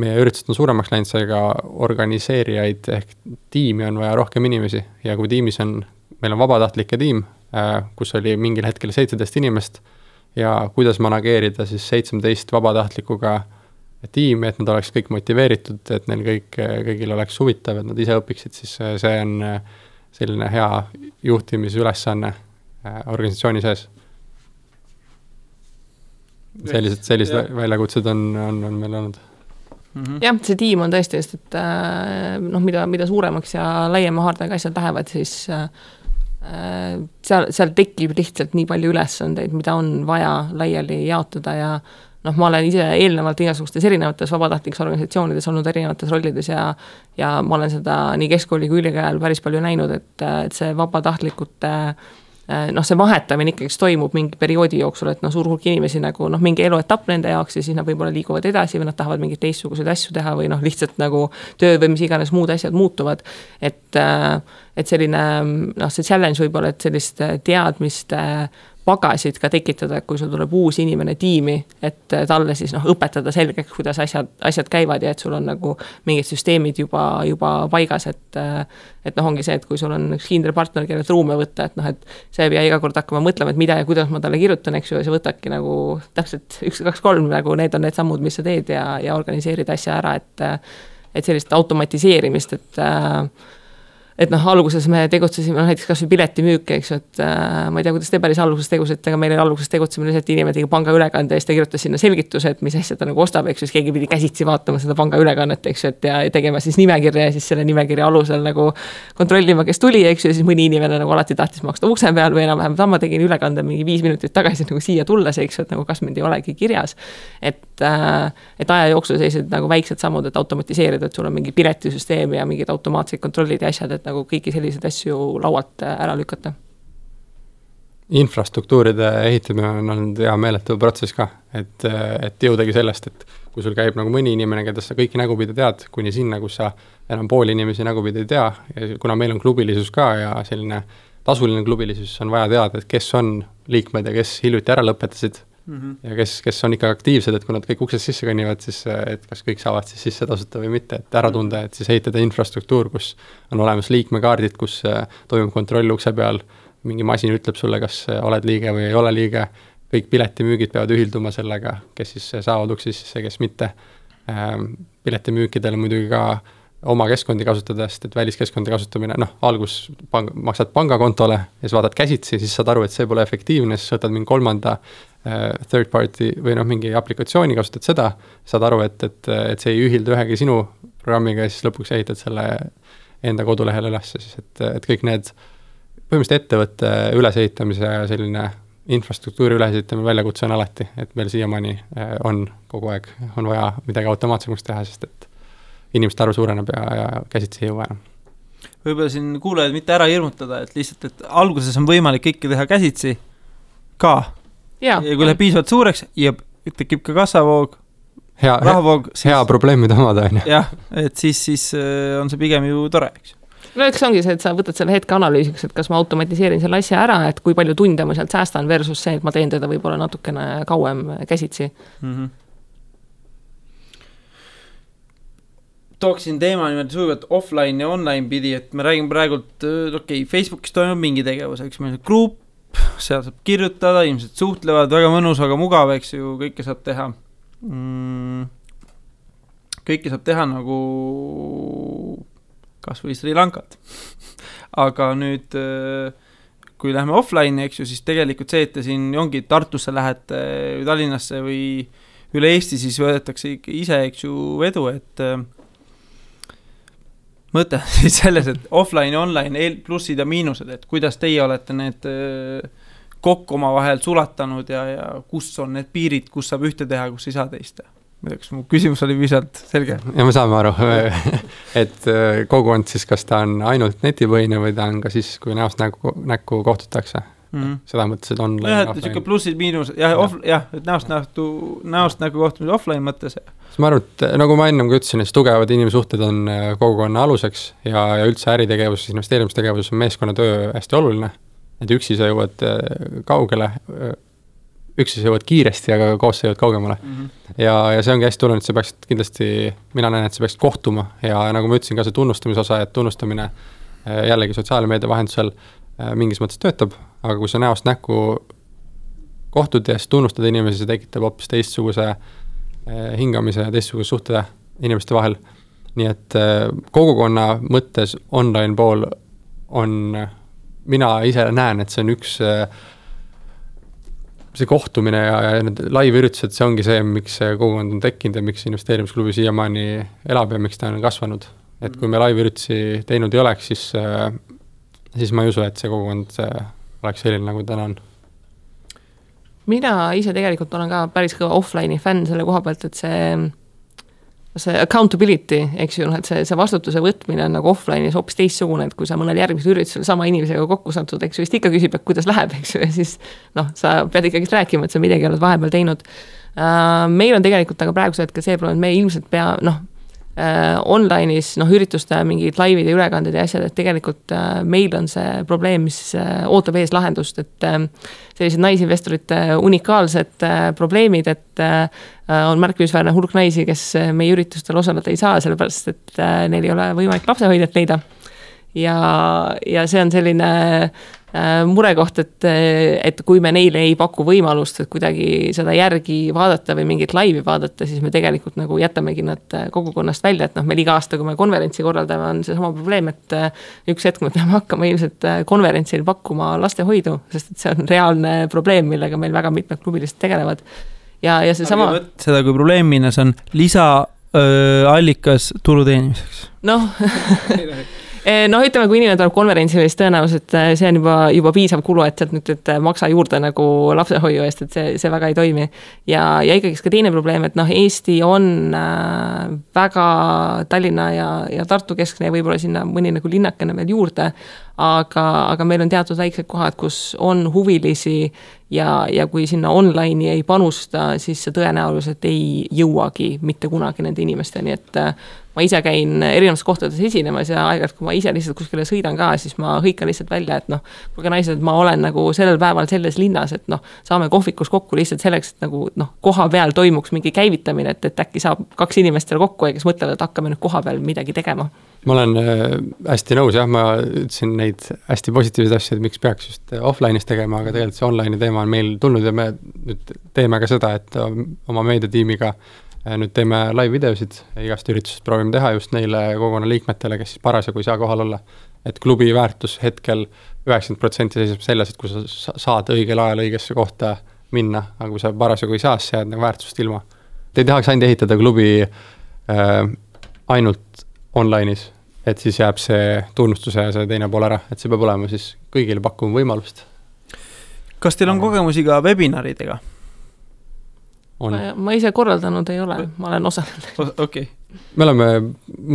meie üritused on suuremaks läinud, seega organiseerijaid ehk tiimi on vaja rohkem inimesi ja kui tiimis on, meil on vabatahtlike tiim, äh, kus oli mingil hetkel seitseteist inimest ja kuidas manageerida siis seitsmeteist vabatahtlikuga tiimi, et nad oleks kõik motiveeritud, et neil kõik, kõigil oleks huvitav, et nad ise õpiksid, siis äh, see on selline hea juhtimisülesanne organisatsiooni sees. sellised, sellised väljakutsed on, on, on meil olnud mm -hmm. jah, see tiim on tõesti just, et äh, noh, mida, mida suuremaks ja laiema haardega asjad lähevad, siis äh, seal, seal tekib lihtsalt nii palju ülesandeid, mida on vaja laiali jaotada ja noh, ma olen ise eelnevalt igasugustes erinevates vabatahtlikes organisatsioonides olnud erinevates rollides ja ja ma olen seda nii keskkooli kui ülikooli ajal päris palju näinud, et, et see vabatahtlikute äh, Äh, noh, see vahetamine ikkagist toimub mingi perioodi jooksul, et noh, suur hulk inimesi nagu noh, mingi eluetapp nende jaoks ja siis nad võib-olla liiguvad edasi või nad tahavad mingeid teistsuguseid asju teha või noh, lihtsalt nagu töö või mis iganes muud asjad muutuvad. et, äh, et selline noh, see challenge võib-olla, et sellist teadmiste pagasid ka tekitada, et kui sul tuleb uus inimene tiimi, et talle siis noh, õpetada selgeks, kuidas asjad, asjad käivad ja et sul on nagu mingid süsteemid juba, juba paigas, et et noh, ongi see, et kui sul on üks kindel partner, kellelt ruume võtta, et noh, et sa ei pea iga kord hakkama mõtlema, et mida ja kuidas ma talle kirjutan, eks ju, ja sa võtadki nagu täpselt üks, kaks, kolm, nagu need on need sammud, mis sa teed ja, ja organiseerid asja ära, et et sellist automatiseerimist, et äh, et noh, alguses me tegutsesime noh, näiteks kasvõi piletimüük, eks ju, et äh, ma ei tea, kuidas te päris alguses tegutsete, aga meil oli alguses tegutsemine et inimene tegi pangaülekande ja siis ta kirjutas sinna selgituse, et mis asja ta nagu ostab, eks ju, siis keegi pidi käsitsi vaatama seda pangaülekannet, eks ju, et ja, tegema siis nimekirja ja siis selle nimekirja alusel nagu kontrollima, kes tuli, eks ju, ja siis mõni inimene nagu alati tahtis maksta ukse peal või enam-vähem, ma tegin ülekande mingi viis minutit tagasi nagu siia tulles, eks ju, et nagu kas mind ei olegi kirjas. et, äh, et aja jooksul sellised nagu väiksed sammud, et automatiseerida, et sul on mingi piletisüsteem ja mingid automaatsed kontrollid ja asjad, et et nagu kõiki selliseid asju laualt äh, ära lükata. Infrastruktuuride ehitamine on olnud hea meeletu protsess ka, et, et jõudagi sellest, et kui sul käib nagu mõni inimene, keda sa kõiki nägupidi tead, kuni sinna, kus sa enam pooli inimesi nägupidi ei tea ja kuna meil on klubilisus ka ja selline tasuline klubilisus, on vaja teada, et kes on liikmed ja kes hiljuti ära lõpetasid mm. -hmm. ja kes, kes on ikka aktiivsed, et kui nad kõik uksest sisse kõnnivad, siis et kas kõik saavad siis sisse tasuta või mitte, et ära tunda, et siis ehitada infrastruktuur, kus on olemas liikmekaardid, kus äh, toimub kontroll ukse peal, mingi masin ütleb sulle, kas äh, oled liige või ei ole liige, kõik piletimüügid peavad ühilduma sellega, kes siis saavad uksi sisse, kes mitte. Ähm, piletimüükidel muidugi ka oma keskkondi kasutada, sest et väliskeskkonda kasutamine, noh, algus pang-, maksad pangakontole ja siis vaatad käsitsi, siis saad aru, et see pole efektiivne, siis võtad mingi kolmanda Äh, third party või noh, mingi aplikatsiooni kasutad seda, saad aru, et, et, et see ei ühildu ühegi sinu programmiga ja siis lõpuks ehitad selle enda kodulehele ülesse siis, et, et kõik need põhimõtteliselt ettevõtte ülesehitamise selline infrastruktuuri ülesehitamine väljakutse on alati, et meil siiamaani äh, on kogu aeg, on vaja midagi automaatsemaks teha, sest et inimeste arv suureneb ja, ja käsitsi ei jõua enam. Võib-olla siin kuulajaid mitte ära hirmutada, et lihtsalt, et alguses on võimalik kõike teha käsitsi ka ja kui läheb piisavalt suureks ja tekib ka kassavoog, hea, rahavoog. hea probleem, mida omada, on ju. jah, et siis, siis äh, on see pigem ju tore, eks no eks ongi see, et sa võtad selle hetke analüüsiks, et kas ma automatiseerin selle asja ära, et kui palju tunde ma sealt säästan versus see, et ma teen teda võib-olla natukene kauem käsitsi mm. -hmm. tooksin teema niimoodi sujuvalt offline ja online pidi, et me räägime praegult, äh, okei okay,, Facebookis toimub mingi tegevus, eks meil grupp seal saab kirjutada, inimesed suhtlevad, väga mõnus, väga mugav, eks ju, kõike saab teha mm,. kõike saab teha nagu kasvõi Sri Lankat. aga nüüd, kui lähme offline'i, eks ju, siis tegelikult see, et te siin ongi Tartusse lähete või Tallinnasse või üle Eesti, siis võetakse ikka ise, eks ju, vedu, et äh, mõte on siis selles, et offline online plussid ja miinused, et kuidas teie olete need kokku omavahel sulatanud ja, ja kus on need piirid, kus saab ühte teha, kus ei saa teist teha. ma ei tea, kas mu küsimus oli piisavalt selge ja me saame aru, et kogukond siis, kas ta on ainult netipõhine või ta on ka siis, kui näost näkku, näkku kohtutakse. mm. -hmm. seda mõttes, et online jah, et sihuke plussid-miinused, jah, off, jah, et näost nähtu, näost näkku kohtumine offline mõttes. siis ma arvan, et nagu ma ennem ka ütlesin, et tugevad inimsuhted on äh, kogukonna aluseks ja, ja üldse äritegevuses, investeerimistegevuses on meeskonnatöö hästi oluline. et üksi sa jõuad äh, kaugele, üksi sa jõuad kiiresti, aga koos sa jõuad kaugemale. ja, ja see ongi hästi oluline, et sa peaksid kindlasti, mina näen, et sa peaksid kohtuma ja nagu ma ütlesin ka see tunnustamise osa, et tunnustamine jällegi sotsiaalmeedia vahendusel mingis mõttes töötab, aga kui sa näost näkku kohtud ja siis tunnustad inimesi, see tekitab hoopis teistsuguse äh, hingamise ja teistsuguse suhte inimeste vahel. nii et äh, kogukonna mõttes online pool on, mina ise näen, et see on üks see kohtumine ja, ja need live-üritused, see ongi see, miks see kogukond on tekkinud ja miks investeerimisklubi siiamaani elab ja miks ta on kasvanud. et kui me live-üritusi teinud ei oleks, siis, siis ma ei usu, et see kogukond oleks selline, nagu täna on. mina ise tegelikult olen ka päris kõva offline'i fänn selle koha pealt, et see see accountability, eks ju, noh, et see, see vastutuse võtmine on nagu offline'is hoopis teistsugune, et kui sa mõnel järgmisel üritusel sama inimesega kokku satud, eks ju, siis ta ikka küsib, et kuidas läheb, eks ju, ja siis noh, sa pead ikkagist rääkima, et sa midagi oled vahepeal teinud uh,. meil on tegelikult aga praegusel hetkel see probleem, et me ilmselt pea noh uh, online'is noh, ürituste mingid laivid ja ülekanded ja asjad, et tegelikult uh, meil on see probleem, mis uh, ootab ees lahendust, et uh, sellised naisinvestorite unikaalsed uh, probleemid, et uh, on märkimisväärne hulk naisi, kes uh, meie üritustel osaleda ei saa, sellepärast et uh, neil ei ole võimalik lapsehoidjat leida. ja, ja see on selline murekoht, et, et kui me neile ei paku võimalust, et kuidagi seda järgi vaadata või mingit laivi vaadata, siis me tegelikult nagu jätamegi nad uh, kogukonnast välja, et noh, meil iga aasta, kui me konverentsi korraldame, on seesama probleem, et uh, üks hetk me peame hakkama ilmselt konverentsil pakkuma lastehoidu, sest et see on reaalne probleem, millega meil väga mitmed klubilised tegelevad. ja, ja seesama, seda kui probleemina, see on lisaallikas tulu teenimiseks. noh noh, ütleme, kui inimene tuleb konverentsile, siis tõenäoliselt äh, see on juba, juba piisav kulu, et sealt nüüd, et maksa juurde nagu lapsehoiu eest, et see, see väga ei toimi. ja, ja ikkagist ka teine probleem, et noh, Eesti on väga Tallinna ja, ja Tartu keskne ja võib-olla sinna mõni nagu linnakene veel juurde, aga, aga meil on teatud väiksed kohad, kus on huvilisi ja, ja kui sinna online'i ei panusta, siis see tõenäoliselt ei jõuagi mitte kunagi nende inimesteni, et äh, ma ise käin erinevates kohtades esinemas ja aeg-ajalt, kui ma ise lihtsalt kuskile sõidan ka, siis ma hõikan lihtsalt välja, et noh, kuulge naised, ma olen nagu sellel päeval selles linnas, et noh, saame kohvikus kokku lihtsalt selleks, et nagu noh, koha peal toimuks mingi käivitamine, et, et äkki saab kaks inimest seal kokku ja kes mõtlevad, et hakkame nüüd koha peal midagi tegema. Ma olen äh, hästi nõus jah, ma ütlesin neid hästi positiivseid asju, et miks peaks just offline'is tegema, aga tegelikult see online'i teema on meil tulnud ja me nüüd teeme ka seda, et äh, oma meediatiimiga äh, nüüd teeme live-videosid igast üritusest proovime teha just neile kogukonna liikmetele, kes siis parasjagu ei saa kohal olla. et klubi väärtus hetkel üheksakümmend protsenti seisneb selles, et kui sa sa- saad õigel ajal õigesse kohta minna, aga kui sa parasjagu ei saa, siis sa jääd nagu väärtusest ilma. Te ei tahaks ainult ehitada klubi äh, ainult online'is, et siis jääb see tunnustuse ja see teine pool ära, et see peab olema siis kõigile pakkuma võimalust. kas teil on kogemusi ka webinaridega? on, ma ise korraldanud ei ole, ma olen osalenud. okei. me oleme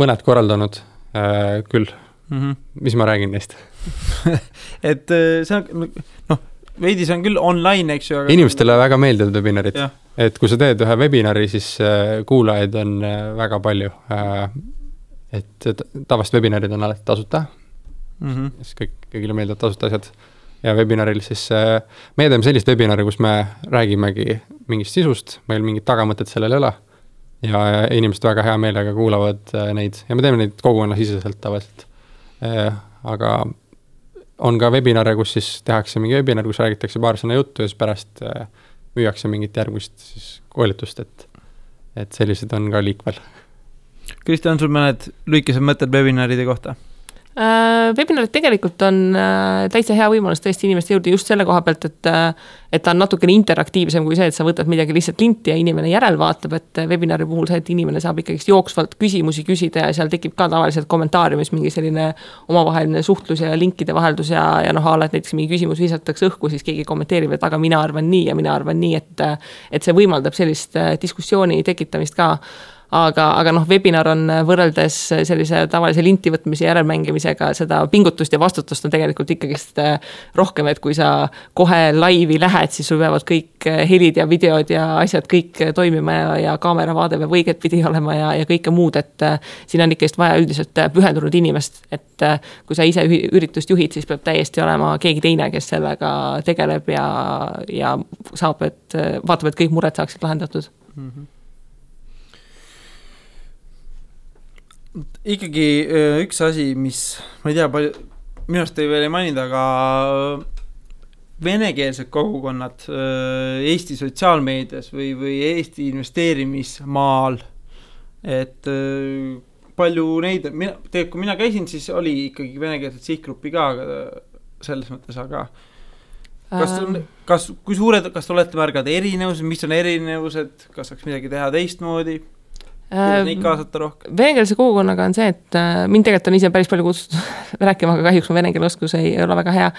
mõned korraldanud äh, küll, Mhm. mis ma räägin neist? et äh, see on, noh, veidi see on küll online, eks ju, aga. inimestele väga meeldivad webinarid et kui sa teed ühe webinari, siis äh, kuulajaid on äh, väga palju äh,. Et tavaliselt webinarid on alati tasuta, Mhm. siis kõik, kõigile meeldivad tasuta asjad. ja webinaril siis äh,, meie teeme sellist webinari, kus me räägimegi mingist sisust, meil mingit tagamõtet sellel ei ole. ja, ja inimesed väga hea meelega kuulavad äh, neid ja me teeme neid kogukonnasiseselt tavaliselt äh,. aga on ka webinare, kus siis tehakse mingi webinar, kus räägitakse paar sõna juttu ja siis pärast müüakse mingit järgmist siis koolitust, et, et sellised on ka liikvel. Kristjan, sul mõned lühikesed mõtted webinaride kohta? Äh, webinarid tegelikult on äh, täitsa hea võimalus tõesti inimeste juurde just selle koha pealt, et äh, et ta on natukene interaktiivsem kui see, et sa võtad midagi lihtsalt linti ja inimene järelvaatab, et webinari puhul see, et inimene saab ikkagist jooksvalt küsimusi küsida ja seal tekib ka tavaliselt kommentaariumis mingi selline omavaheline suhtlus ja linkide vaheldus ja, ja noh, a la, et näiteks mingi küsimus visatakse õhku, siis keegi kommenteerib, et aga mina arvan nii ja mina arvan nii, et et see võimaldab sellist diskussiooni tekitamist ka aga, aga noh, webinar on võrreldes sellise tavalise linti võtmise järelmängimisega, seda pingutust ja vastutust on tegelikult ikkagist äh, rohkem, et kui sa kohe laivi lähed, siis sul peavad kõik äh, helid ja videod ja asjad kõik toimima ja, ja kaameravaade peab õigetpidi olema ja, ja kõike muud, et äh, siin on ikkagist vaja üldiselt pühendunud inimest, et kui sa ise üritust juhid, siis peab täiesti olema keegi teine, kes sellega tegeleb ja, ja saab, et vaatab, et kõik mured saaksid lahendatud mm. -hmm ikkagi üks asi, mis, ma ei tea, palju, minu arust te veel ei maininud, aga venekeelsed kogukonnad Eesti sotsiaalmeedias või, või Eesti investeerimismaal, et palju neid, mina, tegelikult kui mina käisin, siis oli ikkagi venekeelset sihtgruppi ka selles mõttes, aga kas on, kas, kui suured, kas te olete märganud erinevused, mis on erinevused, kas saaks midagi teha teistmoodi? Kuidas neid kaasata rohkem? venekeelse kogukonnaga on see, et äh, mind tegelikult on ise päris palju kutsutud rääkima, aga kahjuks mu vene keele oskus ei ole väga hea.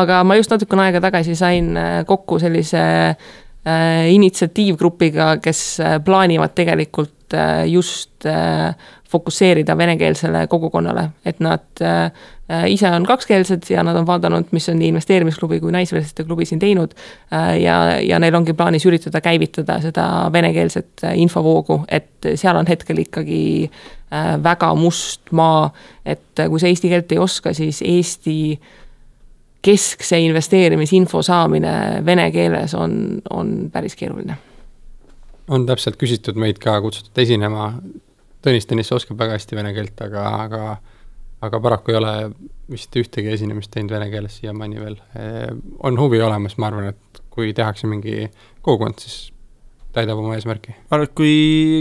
aga ma just natukene aega tagasi sain äh, kokku sellise äh, initsiatiivgrupiga, kes äh, plaanivad tegelikult äh, just äh, fokusseerida venekeelsele kogukonnale, et nad äh, ise on kakskeelsed ja nad on vaadanud, mis on nii investeerimisklubi kui naisvestite klubi siin teinud äh,. ja, ja neil ongi plaanis üritada käivitada seda venekeelset äh, infovoogu, et seal on hetkel ikkagi äh, väga must maa, et äh, kui sa eesti keelt ei oska, siis Eesti keskse investeerimisinfo saamine vene keeles on, on päris keeruline. on täpselt küsitud meid ka kutsutud esinema Tõnis Tõnisse oskab väga hästi vene keelt, aga, aga aga paraku ei ole vist ühtegi esinemist teinud vene keeles siiamaani veel. on huvi olemas, ma arvan, et kui tehakse mingi kogukond, siis täidab oma eesmärki. ma arvan, et kui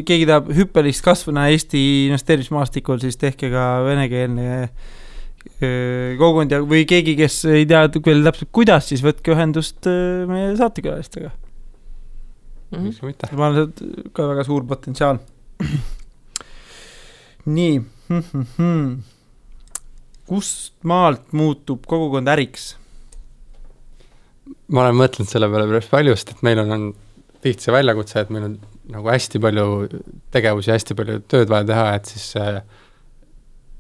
keegi tahab hüppelist kasvu näha Eesti investeerimismaastikul, siis tehke ka venekeelne kogukond ja, või keegi, kes ei tea veel täpselt kuidas, siis võtke ühendust meie saatekülalistega mm. -hmm. ma arvan, et ka väga suur potentsiaal nii mm. -hmm. Kust maalt muutub kogukond äriks? ma olen mõtelnud selle peale päris palju, sest et meil on, on tihti see väljakutse, et meil on nagu hästi palju tegevusi, hästi palju tööd vaja teha, et siis äh,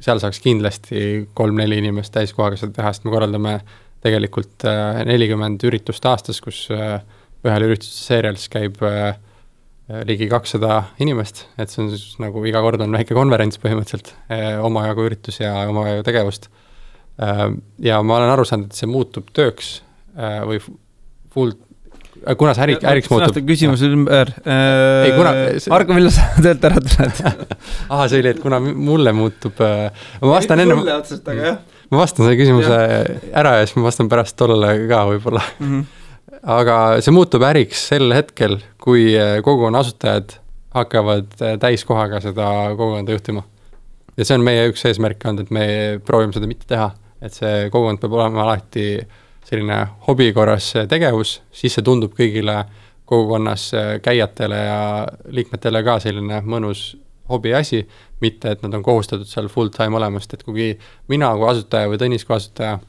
seal saaks kindlasti kolm-neli inimest täiskohaga seda teha, sest me korraldame tegelikult äh, nelikümmend äh, üritust aastas, kus äh, ühel ürituse seerial siis käib Äh, ligi kakssada inimest, et see on siis nagu iga kord on väike konverents põhimõtteliselt, äh, omajagu üritusi ja omajagu tegevust. Äh, ja ma olen aru saanud, et see muutub tööks või full kuna see äri, äriks muutub. küsimus ümber äh,. ei, kuna. Argo, millal sa töölt ära tuled ahah, see oli, et kuna mulle muutub äh,, ma vastan enne. sulle otseselt, aga jah. ma vastan selle küsimuse ja. ära ja siis ma vastan pärast tollele ka võib-olla mm. -hmm aga see muutub äriks sel hetkel, kui eh, kogukonna asutajad hakkavad eh, täiskohaga seda kogukonda juhtima. ja see on meie üks eesmärke olnud, et me proovime seda mitte teha, et see kogukond peab olema alati selline hobi korras tegevus, siis see tundub kõigile kogukonnas eh, käijatele ja liikmetele ka selline mõnus hobiasi, mitte et nad on kohustatud seal full time olema, sest et kuigi mina kui asutaja või Tõnis kui asutaja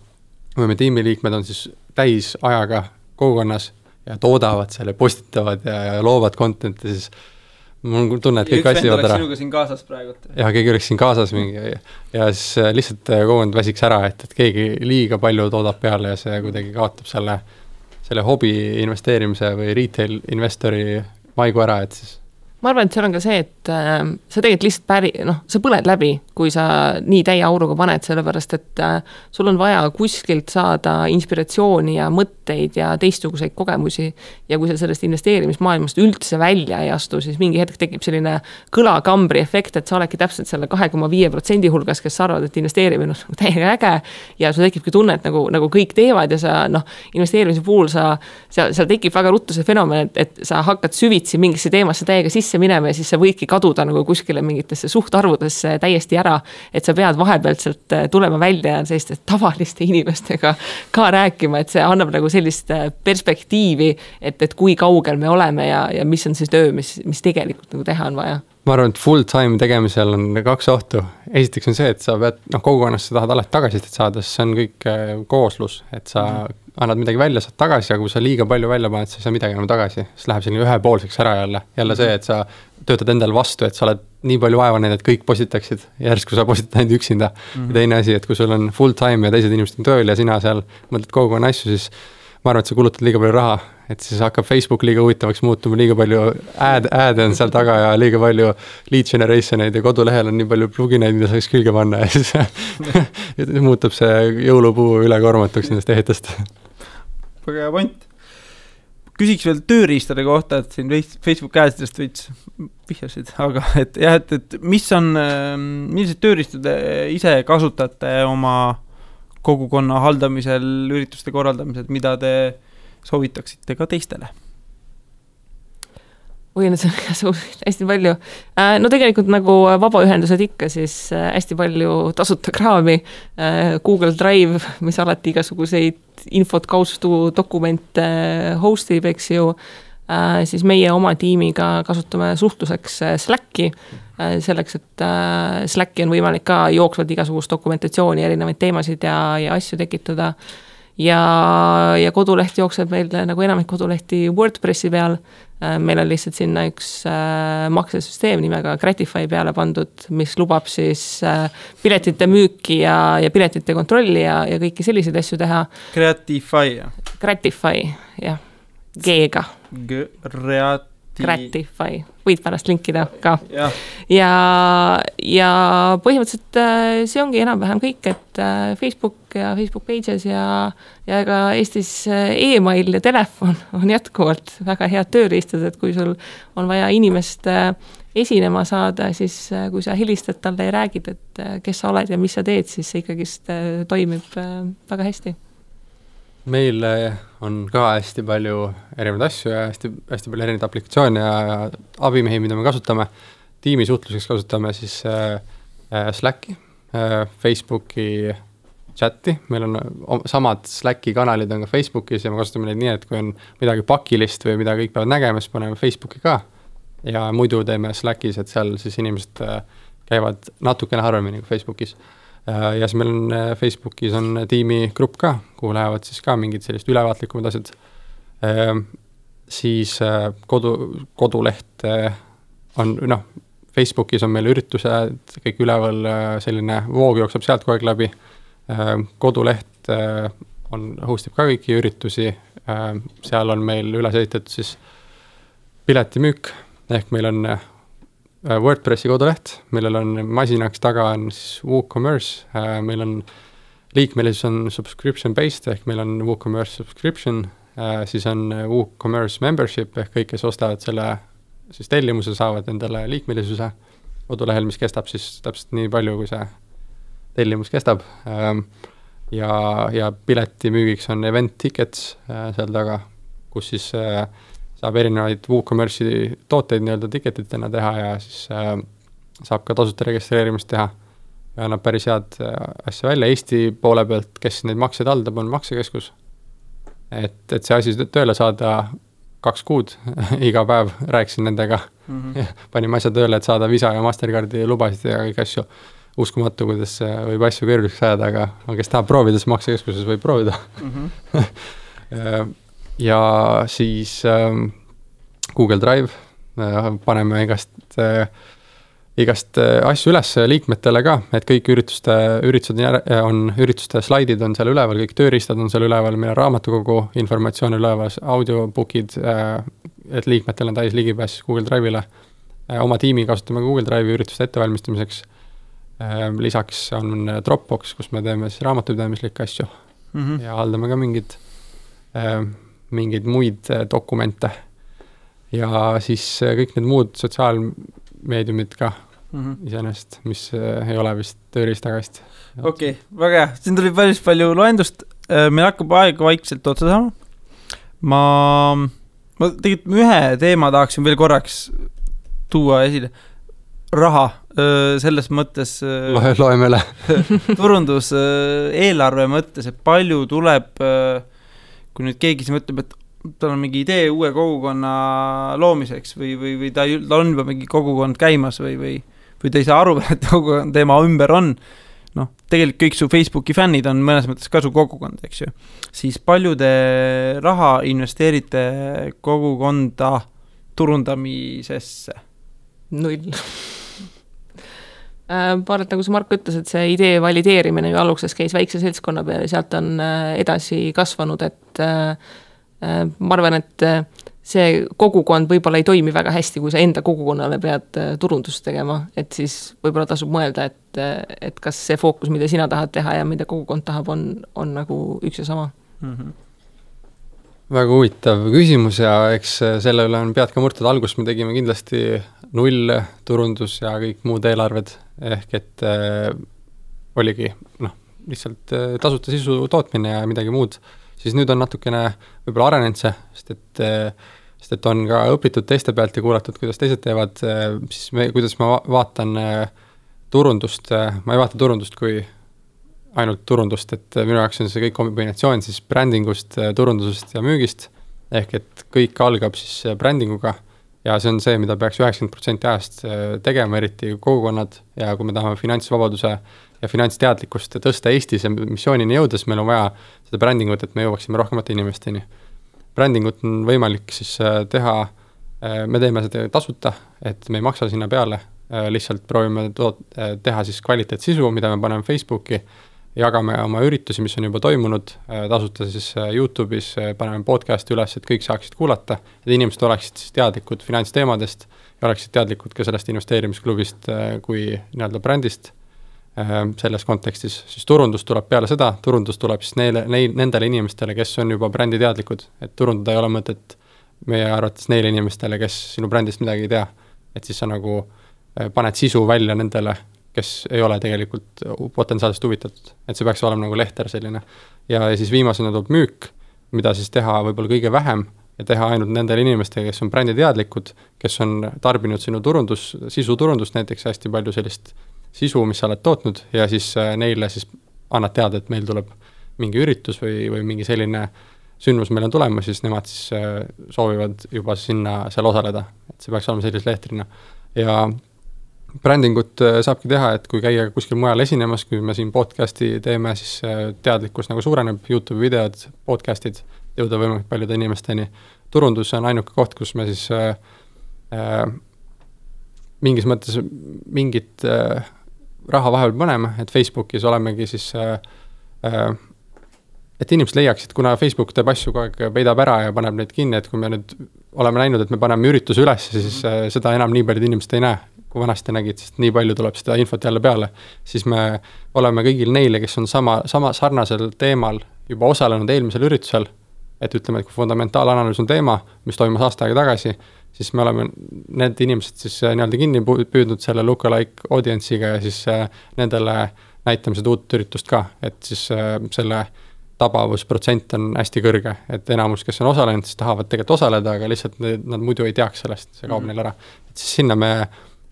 või meie tiimiliikmed on siis täisajaga kogukonnas ja toodavad selle, postitavad ja, ja loovad content'i, siis mul on tunne, et kõik väsivad ära. sinuga siin kaasas praegu. jah, keegi oleks siin kaasas mingi ja, ja siis äh, lihtsalt äh, kogukond väsiks ära, et, et keegi liiga palju toodab peale ja see kuidagi kaotab selle, selle hobi investeerimise või retail investori maigu ära, et siis ma arvan, et seal on ka see, et äh, sa tegelikult lihtsalt päri-, noh, sa põled läbi, kui sa nii täie auruga paned, sellepärast et äh, sul on vaja kuskilt saada inspiratsiooni ja mõtteid ja teistsuguseid kogemusi. ja kui sa sellest investeerimismaailmast üldse välja ei astu, siis mingi hetk tekib selline kõlakambri efekt, et sa oledki täpselt selle kahe koma viie protsendi hulgas, kes arvavad, et investeerimine on täiega äge. ja sul tekibki tunne, et nagu, nagu kõik teevad ja sa noh, investeerimise puhul sa, seal, seal tekib väga ruttu see fenomen, et, et sa hakkad süvitsi mingisse teemasse täiega sisse minema ja siis sa võidki kaduda nagu kuskile mingitesse suhtarvudesse täiesti ära. et sa pead vahepealselt äh, tulema välja selliste tavaliste inimestega ka rääkima, et see annab nagu sellist äh, perspektiivi, et, et kui kaugel me oleme ja, ja mis on see töö, mis, mis tegelikult nagu teha on vaja ma arvan, et full time tegemisel on kaks ohtu. esiteks on see, et sa pead, noh, kogukonnas sa tahad alati tagasisidet saada, sest see on kõik äh, kooslus, et sa mm. Annad midagi välja, saad tagasi, aga kui sa liiga palju välja paned, sa ei saa midagi enam tagasi. siis läheb selline ühepoolseks ära jälle, jälle see, et sa töötad endale vastu, et sa oled nii palju vaeva näinud, et kõik postitaksid, järsku sa postitad ainult üksinda mm. -hmm. ja teine asi, et kui sul on full time ja teised inimesed on tööl ja sina seal mõtled kogukonna asju, siis ma arvan, et sa kulutad liiga palju raha, et siis hakkab Facebook liiga huvitavaks muutuma, liiga palju ad, ad'e on seal taga ja liiga palju lead generation eid ja kodulehel on nii palju plugineid, mida saaks külge panna ja siis muutub see jõulupuu ülekoormatuks nendest ehitest. väga hea point. küsiks veel tööriistade kohta, et siin Facebook käesidest veits vihjasid, aga et jah, et, et mis on, milliseid tööriistu te ise kasutate oma kogukonna haldamisel, ürituste korraldamisel, mida te soovitaksite ka teistele? oi, no see on igasuguseid hästi palju. Äh, no tegelikult nagu vabaühendused ikka, siis äh, hästi palju tasuta kraami. Äh, Google Drive, mis alati igasuguseid infot, kaustu, dokumente host ib, eks ju. Siis meie oma tiimiga kasutame suhtluseks Slacki selleks, et Slacki on võimalik ka jooksvalt igasugust dokumentatsiooni, erinevaid teemasid ja, ja asju tekitada ja, ja koduleht jookseb meil nagu enamik kodulehti Wordpressi peal. Äh, meil on lihtsalt sinna üks äh, maksesüsteem nimega Gratify peale pandud, mis lubab siis äh, piletite müüki ja, ja piletite kontrolli ja, ja kõiki selliseid asju teha. Gratify. Gratify, jah, G-ga. Grat-. Gratify, võid pärast linkida ka. ja, ja, ja põhimõtteliselt äh, see ongi enam-vähem kõik, et äh, Facebook ja Facebook Pages ja, ja ega Eestis äh, email ja telefon on jätkuvalt väga head tööriistad, et kui sul on vaja inimest esinema saada, siis kui sa helistad talle ja räägid, et kes sa oled ja mis sa teed, siis see ikkagist toimib väga hästi meil on ka hästi palju erinevaid asju ja hästi, hästi palju erinevaid aplikatsioone ja abimehi, mida me kasutame. tiimisuhtluseks kasutame siis äh, äh, Slacki äh,, Facebooki chati, meil on samad Slacki kanalid on ka Facebookis ja me kasutame neid nii, et kui on midagi pakilist või mida kõik peavad nägema, siis paneme Facebooki ka. ja muidu teeme Slackis, et seal siis inimesed käivad natukene harvemini kui Facebookis ja siis meil on äh, Facebookis on tiimigrupp ka, kuhu lähevad siis ka mingid sellised ülevaatlikumad asjad. Siis äh, kodu, koduleht on noh, Facebookis on meil üritused kõik üleval, selline voog jookseb sealt kogu aeg läbi. Koduleht on, host ib ka kõiki üritusi, seal on meil üles ehitatud siis piletimüük, ehk meil on Äh, WordPressi koduleht, millel on masinaks taga on siis WooCommerce, äh, meil on liikmelisus on subscription based ehk meil on WooCommerce subscription, äh, siis on WooCommerce membership ehk kõik, kes ostavad selle siis tellimuse, saavad endale liikmelisuse kodulehel, mis kestab siis täpselt nii palju, kui see tellimus kestab. Ähm, ja, ja piletimüügiks on event tickets seal taga, kus siis äh, saab erinevaid WooCommerce'i tooteid nii-öelda ticket itena teha ja siis äh, saab ka tasuta registreerimist teha. ja annab päris head äh, asja välja, Eesti poole pealt, kes neid makseid haldab, on Maksekeskus. et, et see asi tööle saada kaks kuud iga päev rääkisin nendega mm. -hmm. panime asja tööle, et saada Visa ja Mastercardi lubasid ja kõiki asju. uskumatu, kuidas võib asju keeruliseks ajada, aga, aga kes tahab proovida, siis Maksekeskuses võib proovida mm. -hmm. Ja siis ähm, Google Drive äh,, paneme igast äh, igast äh, asju üles liikmetele ka, et kõik ürituste, üritused on, ürituste slaidid on seal üleval, kõik tööriistad on seal üleval, meil on raamatukogu informatsioon üleval, audiobookid, äh, et liikmetel on täis ligipääs Google Drive'ile. Äh, oma tiimi kasutame Google Drive'i ürituste ettevalmistamiseks. lisaks on Dropbox, kus me teeme siis raamatupidamislikke asju mm -hmm. ja haldame ka mingeid, mingeid muid dokumente. ja siis kõik need muud sotsiaalmeediumid ka mm -hmm. iseenesest, mis ei ole vist tööriistakast. okei okay,, väga hea, siin tuli päris palju loendust, meil hakkab aeg vaikselt otsa saama. ma, ma tegelikult ühe teema tahaksin veel korraks tuua esile raha selles mõttes loe, loeme üle turunduseelarve mõttes, et palju tuleb, kui nüüd keegi siin mõtleb, et tal on mingi idee uue kogukonna loomiseks või, või, või ta, tal on juba mingi kogukond käimas või, või, või ta ei saa aru veel, et kogukond tema ümber on. noh, tegelikult kõik su Facebooki fännid on mõnes mõttes ka su kogukond, eks ju. siis palju te raha investeerite kogukonda turundamisesse? null äh, et nagu see Mark ütles, et see idee valideerimine ju alguses käis väikse seltskonna peal ja sealt on äh, edasi kasvanud, et äh, ma arvan, et see kogukond võib-olla ei toimi väga hästi, kui sa enda kogukonnale pead turundust tegema, et siis võib-olla tasub mõelda, et, et kas see fookus, mida sina tahad teha ja mida kogukond tahab, on, on nagu üks ja sama. Mm. -hmm väga huvitav küsimus ja eks selle üle on pead ka murtud, alguses me tegime kindlasti null turundus ja kõik muud eelarved, ehk et äh, oligi noh, lihtsalt äh, tasuta sisu tootmine ja midagi muud, siis nüüd on natukene võib-olla arenenud see, sest et äh, sest et on ka õpitud teiste pealt ja kuulatud, kuidas teised teevad äh,, siis me, kuidas ma va vaatan äh, turundust äh,, ma ei vaata turundust kui ainult turundust, et minu jaoks on see kõik kombinatsioon siis brändingust, turundusest ja müügist, ehk et kõik algab siis brändinguga ja see on see, mida peaks üheksakümmend protsenti ajast tegema, eriti kogukonnad ja kui me tahame finantsvabaduse ja finantsteadlikkust tõsta Eestis ja missioonini jõuda, siis meil on vaja seda brändingut, et me jõuaksime rohkemate inimesteni. brändingut on võimalik siis teha, me teeme seda tasuta, et me ei maksa sinna peale, lihtsalt proovime toot-, teha siis kvaliteetsisu, mida me paneme Facebooki jagame oma üritusi, mis on juba toimunud, äh, tasuta siis äh, Youtube'is, äh, paneme podcast'i üles, et kõik saaksid kuulata, et inimesed oleksid siis teadlikud finantsteemadest ja oleksid teadlikud ka sellest investeerimisklubist kui nii-öelda brändist selles kontekstis, siis turundus tuleb peale seda, turundus tuleb siis neile, neil, nendele inimestele, kes on juba bränditeadlikud, et turundada ei ole mõtet meie arvates neile inimestele, kes sinu brändist midagi ei tea. et siis sa nagu paned sisu välja nendele kes ei ole tegelikult potentsiaalselt huvitatud, et see peaks olema nagu lehter selline. ja, ja siis viimasena tuleb müük, mida siis teha võib-olla kõige vähem ja teha ainult nendele inimestele, kes on bränditeadlikud, kes on tarbinud sinu turundus, sisuturundust näiteks hästi palju sellist sisu, mis sa oled tootnud ja siis äh, neile siis annad teada, et meil tuleb mingi üritus või, või mingi selline sündmus meil on tulemas, siis nemad siis äh, soovivad juba sinna, seal osaleda, et see peaks olema sellise lehtrina. ja brändingut äh, saabki teha, et kui käia kuskil mujal esinemas, kui me siin podcast'i teeme, siis äh, teadlikkus nagu suureneb, Youtube'i videod, podcast'id, jõuda võimalikult paljude inimesteni. turundus on ainuke koht, kus me siis äh, äh, mingis mõttes mingit äh, raha vahepeal paneme, et Facebookis olemegi siis äh, äh, et inimesed leiaksid, kuna Facebook teeb asju kogu aeg, peidab ära ja paneb neid kinni, et kui me nüüd oleme näinud, et me paneme ürituse üles, siis äh, seda enam nii paljud inimesed ei näe kui vanasti nägid, sest nii palju tuleb seda infot jälle peale, siis me oleme kõigil neile, kes on sama, sama sarnasel teemal juba osalenud eelmisel üritusel, et ütleme, et kui fundamentaalanalüüs on teema, mis toimus aasta aega tagasi, siis me oleme need inimesed siis äh, nii-öelda kinni püüdnud selle look-alike audience'iga ja siis äh, nendele näitame seda uut üritust ka, et siis äh, selle tabavusprotsent on hästi kõrge, et enamus, kes on osalenud, siis tahavad tegelikult osaleda, aga lihtsalt nad muidu ei teaks sellest, see kaob mm -hmm. neil ära. et siis sinna me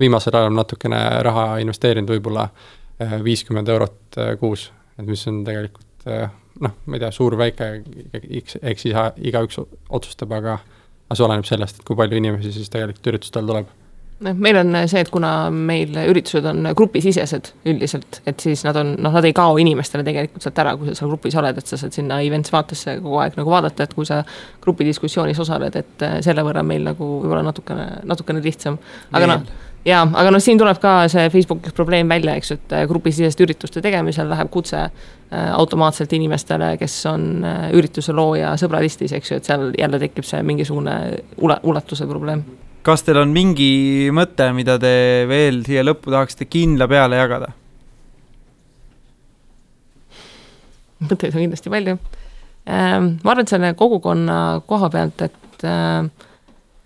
viimasel ajal natukene raha investeerinud, võib-olla äh, viiskümmend eurot äh, kuus, et mis on tegelikult äh, noh, ma ei tea, suur-väike, eks, eks iga, igaüks otsustab, aga aga see oleneb sellest, et kui palju inimesi siis tegelikult üritustel tuleb noh, meil on see, et kuna meil üritused on grupisisesed üldiselt, et siis nad on, noh, nad ei kao inimestele tegelikult sealt ära, kui sa seal grupis oled, et sa saad sinna events vaatesse kogu aeg nagu vaadata, et kui sa grupidiskussioonis osaled, et selle võrra meil nagu võib-olla natukene, natukene lihtsam. aga noh jaa, aga noh, siin tuleb ka see Facebookis probleem välja, eks et äh, grupisiseste ürituste tegemisel läheb kutse äh, automaatselt inimestele, kes on ürituse looja sõbralistis, eks ju, et seal jälle tekib see mingisugune ule-, ulatuse probleem kas teil on mingi mõte, mida te veel siia lõppu tahaksite kindla peale jagada? mõtteid on kindlasti palju. Ähm, ma arvan, et selle kogukonna koha pealt, et äh,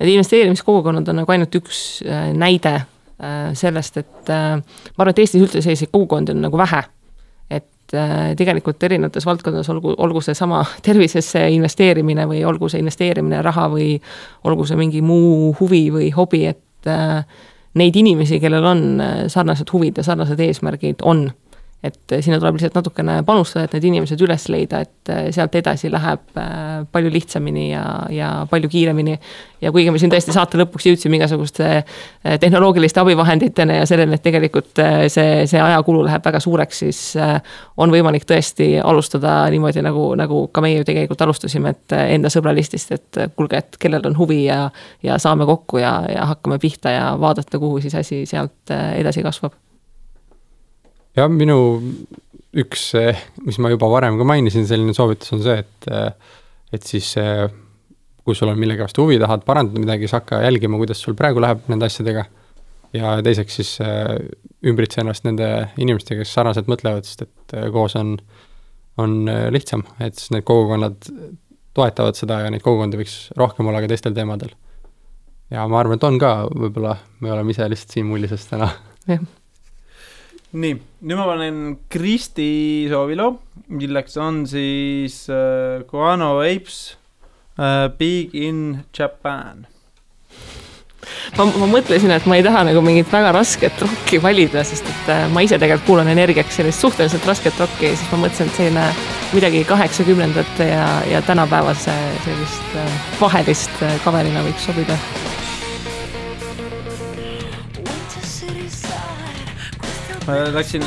need investeerimiskogukonnad on nagu ainult üks äh, näide äh, sellest, et ma arvan, et Eestis üldse selliseid kogukondi on nagu vähe et tegelikult erinevates valdkondades, olgu, olgu seesama tervisesse investeerimine või olgu see investeerimine raha või olgu see mingi muu huvi või hobi, et neid inimesi, kellel on sarnased huvid ja sarnased eesmärgid, on et sinna tuleb lihtsalt natukene panustada, et need inimesed üles leida, et äh, sealt edasi läheb äh, palju lihtsamini ja, ja palju kiiremini. ja kuigi me siin tõesti saate lõpuks jõudsime igasuguste äh, tehnoloogiliste abivahenditeni ja selleni, et tegelikult see, see ajakulu läheb väga suureks, siis on võimalik tõesti alustada niimoodi, nagu, nagu ka meie ju tegelikult alustasime, et enda sõbralistist, et kuulge, et kellel on huvi ja, ja saame kokku ja, ja hakkame pihta ja vaadata, kuhu siis asi sealt edasi kasvab jah, minu üks, mis ma juba varem ka mainisin, selline soovitus on see, et, et siis kui sul on millegi vastu huvi, tahad parandada midagi, siis hakka jälgima, kuidas sul praegu läheb nende asjadega. ja teiseks siis ümbritse ennast nende inimestega, kes sarnaselt mõtlevad, sest et koos on, on lihtsam, et siis need kogukonnad toetavad seda ja neid kogukondi võiks rohkem olla ka teistel teemadel. ja ma arvan, et on ka, võib-olla me oleme ise lihtsalt siin mullises täna. jah nii, nüüd ma panen Kristi sooviloo, milleks on siis äh, Guano Apes äh, Big in Japan. ma, ma mõtlesin, et ma ei taha nagu mingit väga rasket rokki valida, sest et äh, ma ise tegelikult kuulan energiaks sellist suhteliselt rasket rokki ja siis ma mõtlesin, et selline midagi kaheksakümnendate ja, ja tänapäevase sellist vahelist kaverina võiks sobida ma läksin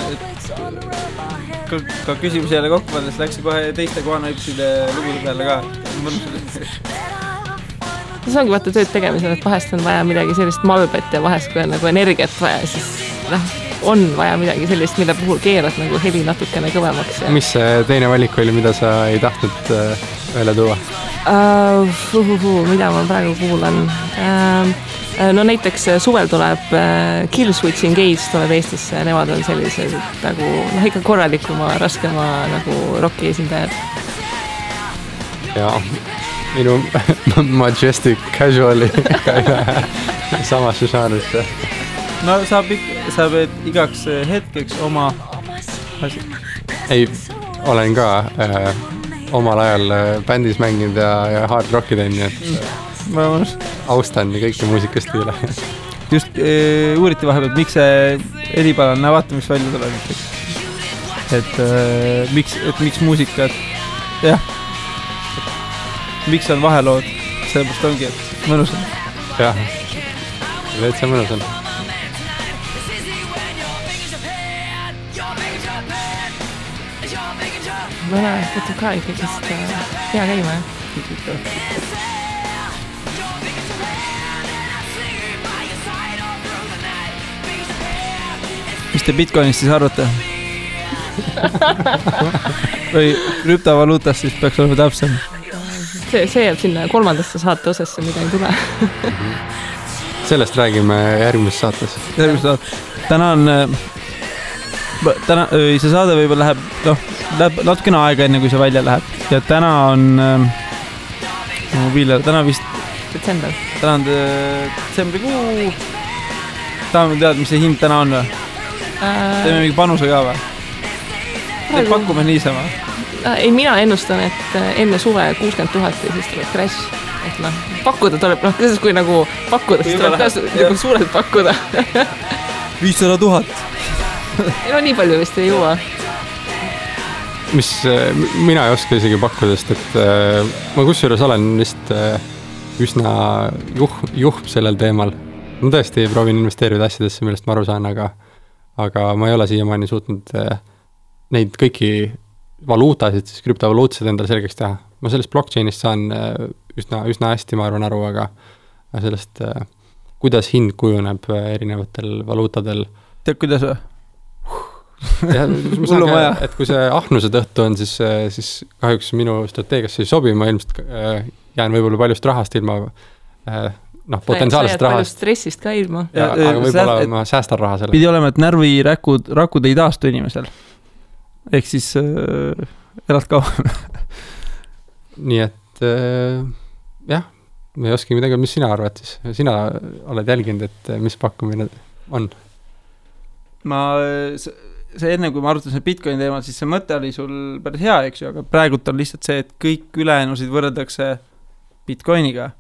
ka, ka küsimuse jälle kokku pannes läksin kohe teiste kohanäituside lugude peale ka. see ongi vaata tööd tegemisel, et vahest on vaja midagi sellist malbet ja vahest, kui on nagu energiat vaja, siis noh, on vaja midagi sellist, mille puhul keerad nagu heli natukene kõvemaks ja.... mis see teine valik oli, mida sa ei tahtnud äh, välja tuua uh,? Uh, uh, uh, mida ma praegu kuulan uh,? Äh, no näiteks äh, suvel tuleb äh, Kill Switch Engage tuleb Eestisse, nemad on sellised nagu noh, ikka korralikuma, raskema nagu roki esindajad. ja minu Majestic Casual'i ka ei lähe samasse žanrisse. no saab ikka, sa pead igaks hetkeks oma asi. ei, olen ka äh, omal ajal bändis mänginud ja, ja hard rock'i teinud, nii et mm ma austan kõiki muusikastiile just äh, uuriti vahepeal, et miks see Eripala, näe vaata, mis välja tuleb näiteks. et äh, miks, et miks muusikat, jah. miks on vahelood, sellepärast ongi, et mõnus on. jah, täitsa mõnus on. mõne võtab ka ikkagist hea käima, jah. te Bitcoinist siis arvate või krüptovaluutast, siis peaks olema täpsem. see, see jääb sinna kolmandasse saate osasse, mida ei tule sellest räägime järgmises saates. järgmises saates. täna on, äh, täna, see saade võib-olla läheb, noh, läheb natukene aega, enne kui see välja läheb ja täna on äh,, mobiil, täna vist. detsember. täna on detsembrikuu. tahame teada, mis see hind täna on või? Teeme mingi panuse ka või? pakume niisama äh,? ei, mina ennustan, et äh, enne suve kuuskümmend tuhat ja siis tuleb crash. et noh, pakkuda tuleb, noh, kuidas, kui nagu pakkuda, siis tuleb ka nagu suurelt pakkuda viissada tuhat. ei no nii palju vist ei jõua mis äh, mina ei oska isegi pakkuda, sest et ma kusjuures olen vist üsna juh-, juhm sellel teemal. ma tõesti proovin investeerida asjadesse, millest ma aru saan, aga aga ma ei ole siiamaani suutnud äh, neid kõiki valuutasid, siis krüptovaluutasid endale selgeks teha. ma sellest blockchain'ist saan äh, üsna, üsna hästi, ma arvan, aru, aga sellest, äh, kuidas hind kujuneb erinevatel valuutadel. tead, kuidas või? jah, ma saan ka, et kui see ahnuse tõttu on, siis, siis kahjuks minu strateegiasse ei sobi, ma ilmselt jään võib-olla paljust rahast ilma noh, potentsiaalsest rahast. stressist ka ilma. aga võib-olla ma säästan raha selle. pidi olema, et närvirakud, rakud ei taastu inimesel. ehk siis äh, elad kauem nii et äh, jah, ma ei oskagi midagi, mis sina arvad siis, sina oled jälginud, et äh, mis pakkumine on? ma, see enne, kui me arutasime Bitcoini teemal, siis see mõte oli sul päris hea, eks ju, aga praegult on lihtsalt see, et kõik ülejäänusid võrreldakse Bitcoiniga.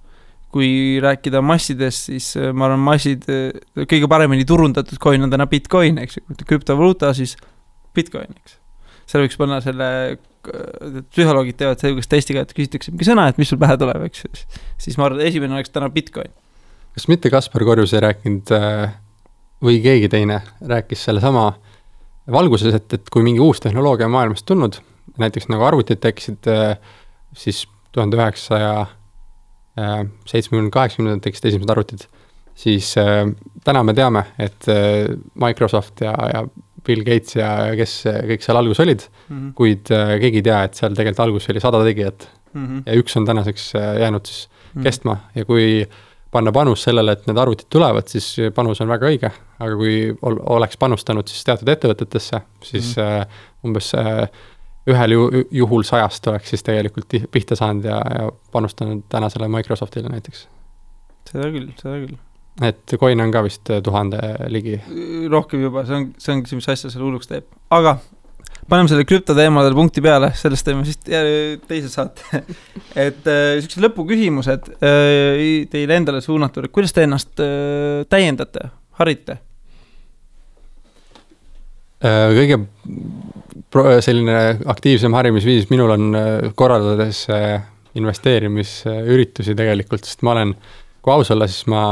Kui rääkida massidest, siis äh, ma arvan, massid, kõige paremini turundatud coin on täna Bitcoin, eks ju, krüptovaluuta, siis Bitcoin, eks. seal võiks panna selle psühholoogid teevad sihukest testi ka, et küsitakse mingi sõna, et mis sul pähe tuleb, eks. siis ma arvan, esimene oleks täna Bitcoin. kas mitte Kaspar Korjus ei rääkinud äh, või keegi teine rääkis sellesama valguses, et, et kui mingi uus tehnoloogia on maailmast tulnud, näiteks nagu arvutid tekkisid äh, siis tuhande üheksasaja äh, seitsmekümne, kaheksakümnendatel tekkisid esimesed arvutid, siis täna me teame, et Microsoft ja, ja Bill Gates ja kes kõik seal alguses olid mm, -hmm. kuid äh, keegi ei tea, et seal tegelikult alguses oli sada tegijat mm. -hmm. ja üks on tänaseks äh, jäänud siis mm -hmm. kestma ja kui panna panus sellele, et need arvutid tulevad, siis panus on väga õige, aga kui ol-, oleks panustanud siis teatud ettevõtetesse, siis mm -hmm. äh, umbes äh, ühel ju-, juhul sajast oleks siis tegelikult pihta saanud ja, ja panustanud tänasele Microsoftile näiteks. seda küll, seda küll et coin on ka vist tuhande ligi. rohkem juba, see on, see ongi see, mis asja selle hulluks teeb, aga paneme selle krüptoteemadele punkti peale, sellest teeme siis teise saate et äh, siuksed lõpuküsimused äh, teile endale suunatud, et kuidas te ennast äh, täiendate, harite? Kõige selline aktiivsem harimisviis minul on korraldades investeerimisüritusi tegelikult, sest ma olen, kui aus olla, siis ma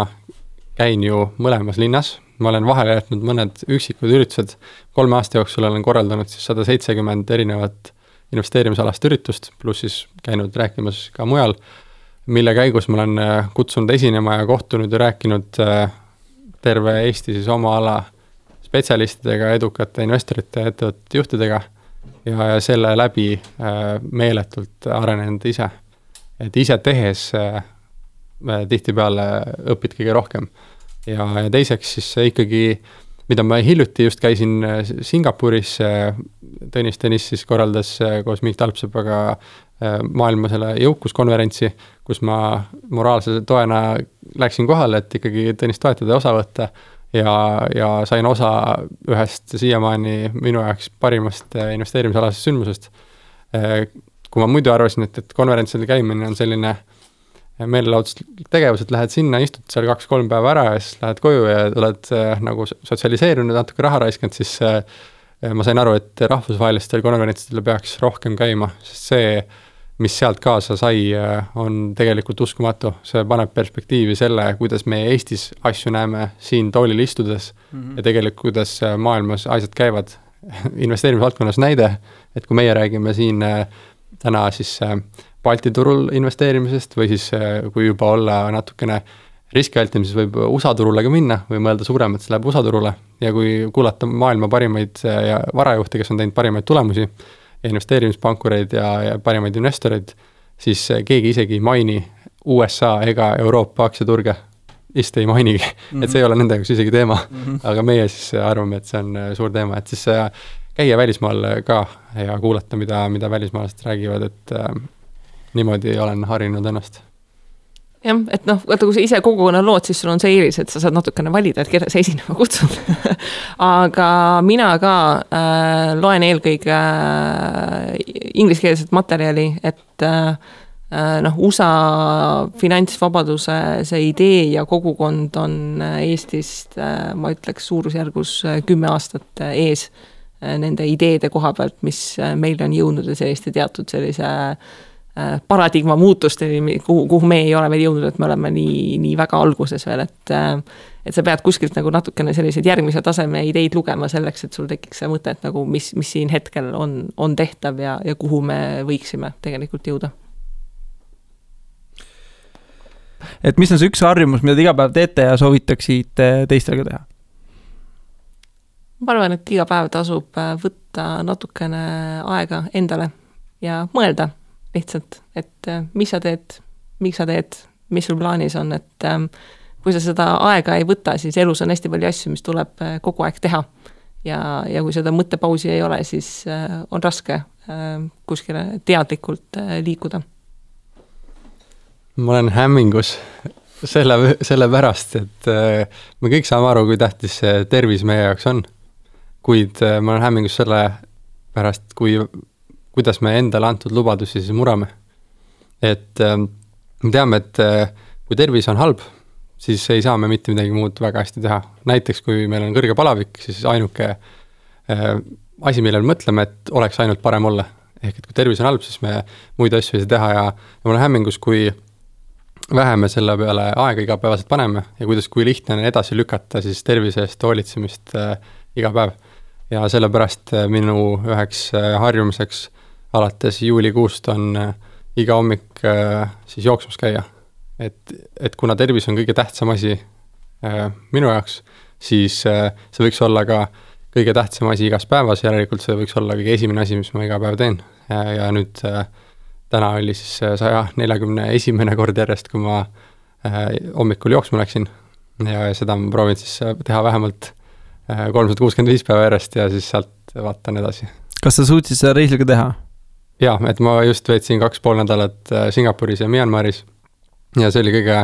käin ju mõlemas linnas, ma olen vahele jätnud mõned üksikud üritused, kolme aasta jooksul olen korraldanud siis sada seitsekümmend erinevat investeerimisalast üritust, pluss siis käinud rääkimas ka mujal, mille käigus ma olen äh, kutsunud esinema ja kohtunud ja rääkinud äh, terve Eesti siis oma ala spetsialistidega, edukate investorite ettevõtete juhtidega ja, ja selle läbi äh, meeletult arenenud ise. et ise tehes Äh, tihtipeale õpid kõige rohkem. ja, ja teiseks siis ikkagi, mida ma hiljuti just käisin äh, Singapuris, Tõnis Tõnis siis korraldas koos Mikk Talpsepaga maailma selle jõukuskonverentsi, kus ma moraalse toena läksin kohale, et ikkagi Tõnist toetada ja osa võtta ja, ja sain osa ühest siiamaani minu jaoks parimast investeerimisalasest sündmusest. kui ma muidu arvasin, et, et konverentsil käimine on selline äh, meelelahutuslik tegevus, et lähed sinna, istud seal kaks-kolm päeva ära ja siis lähed koju ja oled äh, nagu sotsialiseerunud, natuke raha raiskanud, siis äh, ma sain aru, et rahvusvahelistel konverentsidel peaks rohkem käima, sest see, mis sealt kaasa sai, äh, on tegelikult uskumatu. see paneb perspektiivi selle, kuidas me Eestis asju näeme siin toolil istudes mm -hmm. ja tegelikult, kuidas äh, maailmas asjad käivad investeerimisvaldkonnas näide, et kui meie räägime siin äh, täna siis Balti turul investeerimisest või siis kui juba olla natukene riskialtim, siis võib USA turule ka minna või mõelda suuremalt, siis läheb USA turule ja kui kuulata maailma parimaid ja varajuhte, kes on teinud parimaid tulemusi, investeerimispankureid ja, ja parimaid investoreid, siis äh, keegi isegi ei maini USA ega Euroopa aktsiaturge, vist ei mainigi mm, -hmm. et see ei ole nende jaoks isegi teema mm, -hmm. aga meie siis arvame, et see on suur teema, et siis käia välismaal ka ja kuulata, mida, mida välismaalased räägivad, et niimoodi olen harjunud ennast jah, et noh, vaata, kui sa ise kogukonna lood, siis sul on see eelis, et sa saad natukene valida, et keda sa esinema kutsud. Aga mina ka äh, loen eelkõige äh, ingliskeelset materjali, et äh, äh noh, USA finantsvabaduse see idee ja kogukond on äh, Eestist, äh, ma ütleks, suurusjärgus kümme aastat ees nende ideede koha pealt, mis meile on jõudnud ja selliste teatud sellise äh, paradigma muutusteni, kuhu, kuhu me ei ole veel jõudnud, et me oleme nii, nii väga alguses veel, et äh, et sa pead kuskilt nagu natukene selliseid järgmise taseme ideid lugema selleks, et sul tekiks see mõte, et nagu mis, mis siin hetkel on, on tehtav ja, ja kuhu me võiksime tegelikult jõuda. et mis on see üks harjumus, mida te iga päev teete ja soovitaksite teistel ka teha? ma arvan, et iga päev tasub äh, võtta natukene aega endale ja mõelda lihtsalt, et äh, mis sa teed, miks sa teed, mis sul plaanis on, et ähm, kui sa seda aega ei võta, siis elus on hästi palju asju, mis tuleb äh, kogu aeg teha. ja, ja kui seda mõttepausi ei ole, siis äh, on raske kuskile teadlikult liikuda? ma olen hämmingus selle, sellepärast, et me kõik saame aru, kui tähtis see tervis meie jaoks on. kuid ma olen hämmingus selle pärast, kui, kuidas me endale antud lubadusi siis murrame. et me teame, et kui tervis on halb, siis ei saa me mitte midagi muud väga hästi teha. näiteks kui meil on kõrge palavik, siis ainuke äh, asi, millele mõtleme, et oleks ainult parem olla. ehk et kui tervis on halb, siis me muid asju ei saa teha ja, ja ma olen hämmingus, kui vähe me selle peale aega igapäevaselt paneme ja kuidas, kui lihtne on edasi lükata siis tervise eest hoolitsemist äh, iga päev. ja sellepärast äh, minu üheks äh, harjumuseks alates juulikuust on äh, iga hommik äh, siis jooksmas käia et, et kuna tervis on kõige tähtsam asi äh, minu jaoks, siis see võiks olla ka kõige tähtsam asi igas päevas, järelikult see võiks olla kõige esimene asi, mis ma iga päev teen. ja nüüd täna oli siis saja neljakümne esimene kord järjest, kui ma hommikul jooksma läksin. ja seda ma proovin siis teha vähemalt äh, kolmsada kuuskümmend viis päeva järjest ja siis sealt vaatan edasi. kas sa suutsid seda reisil ka teha? Jaa, et ma just veetsin kaks pool nädalat äh, Singapuris ja Myanmaris ja see oli kõige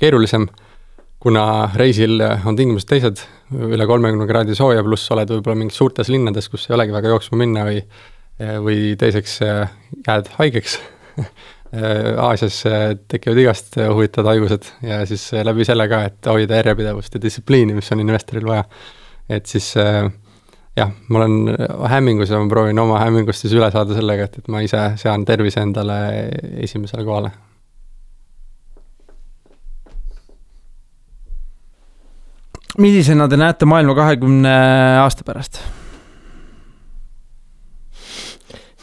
keerulisem, kuna reisil on tingimused teised, üle kolmekümne kraadi sooja, pluss oled võib-olla mingis suurtes linnades, kus ei olegi väga jooksma minna või või teiseks jääd haigeks Aasias tekivad igast huvitavad haigused ja siis läbi selle ka, et hoida järjepidevust ja distsipliini, mis on investoril vaja. et siis jah, ma olen hämmingus ja ma proovin oma hämmingust siis üle saada sellega, et, et ma ise sean tervise endale esimesele kohale millisena te näete maailma kahekümne aasta pärast?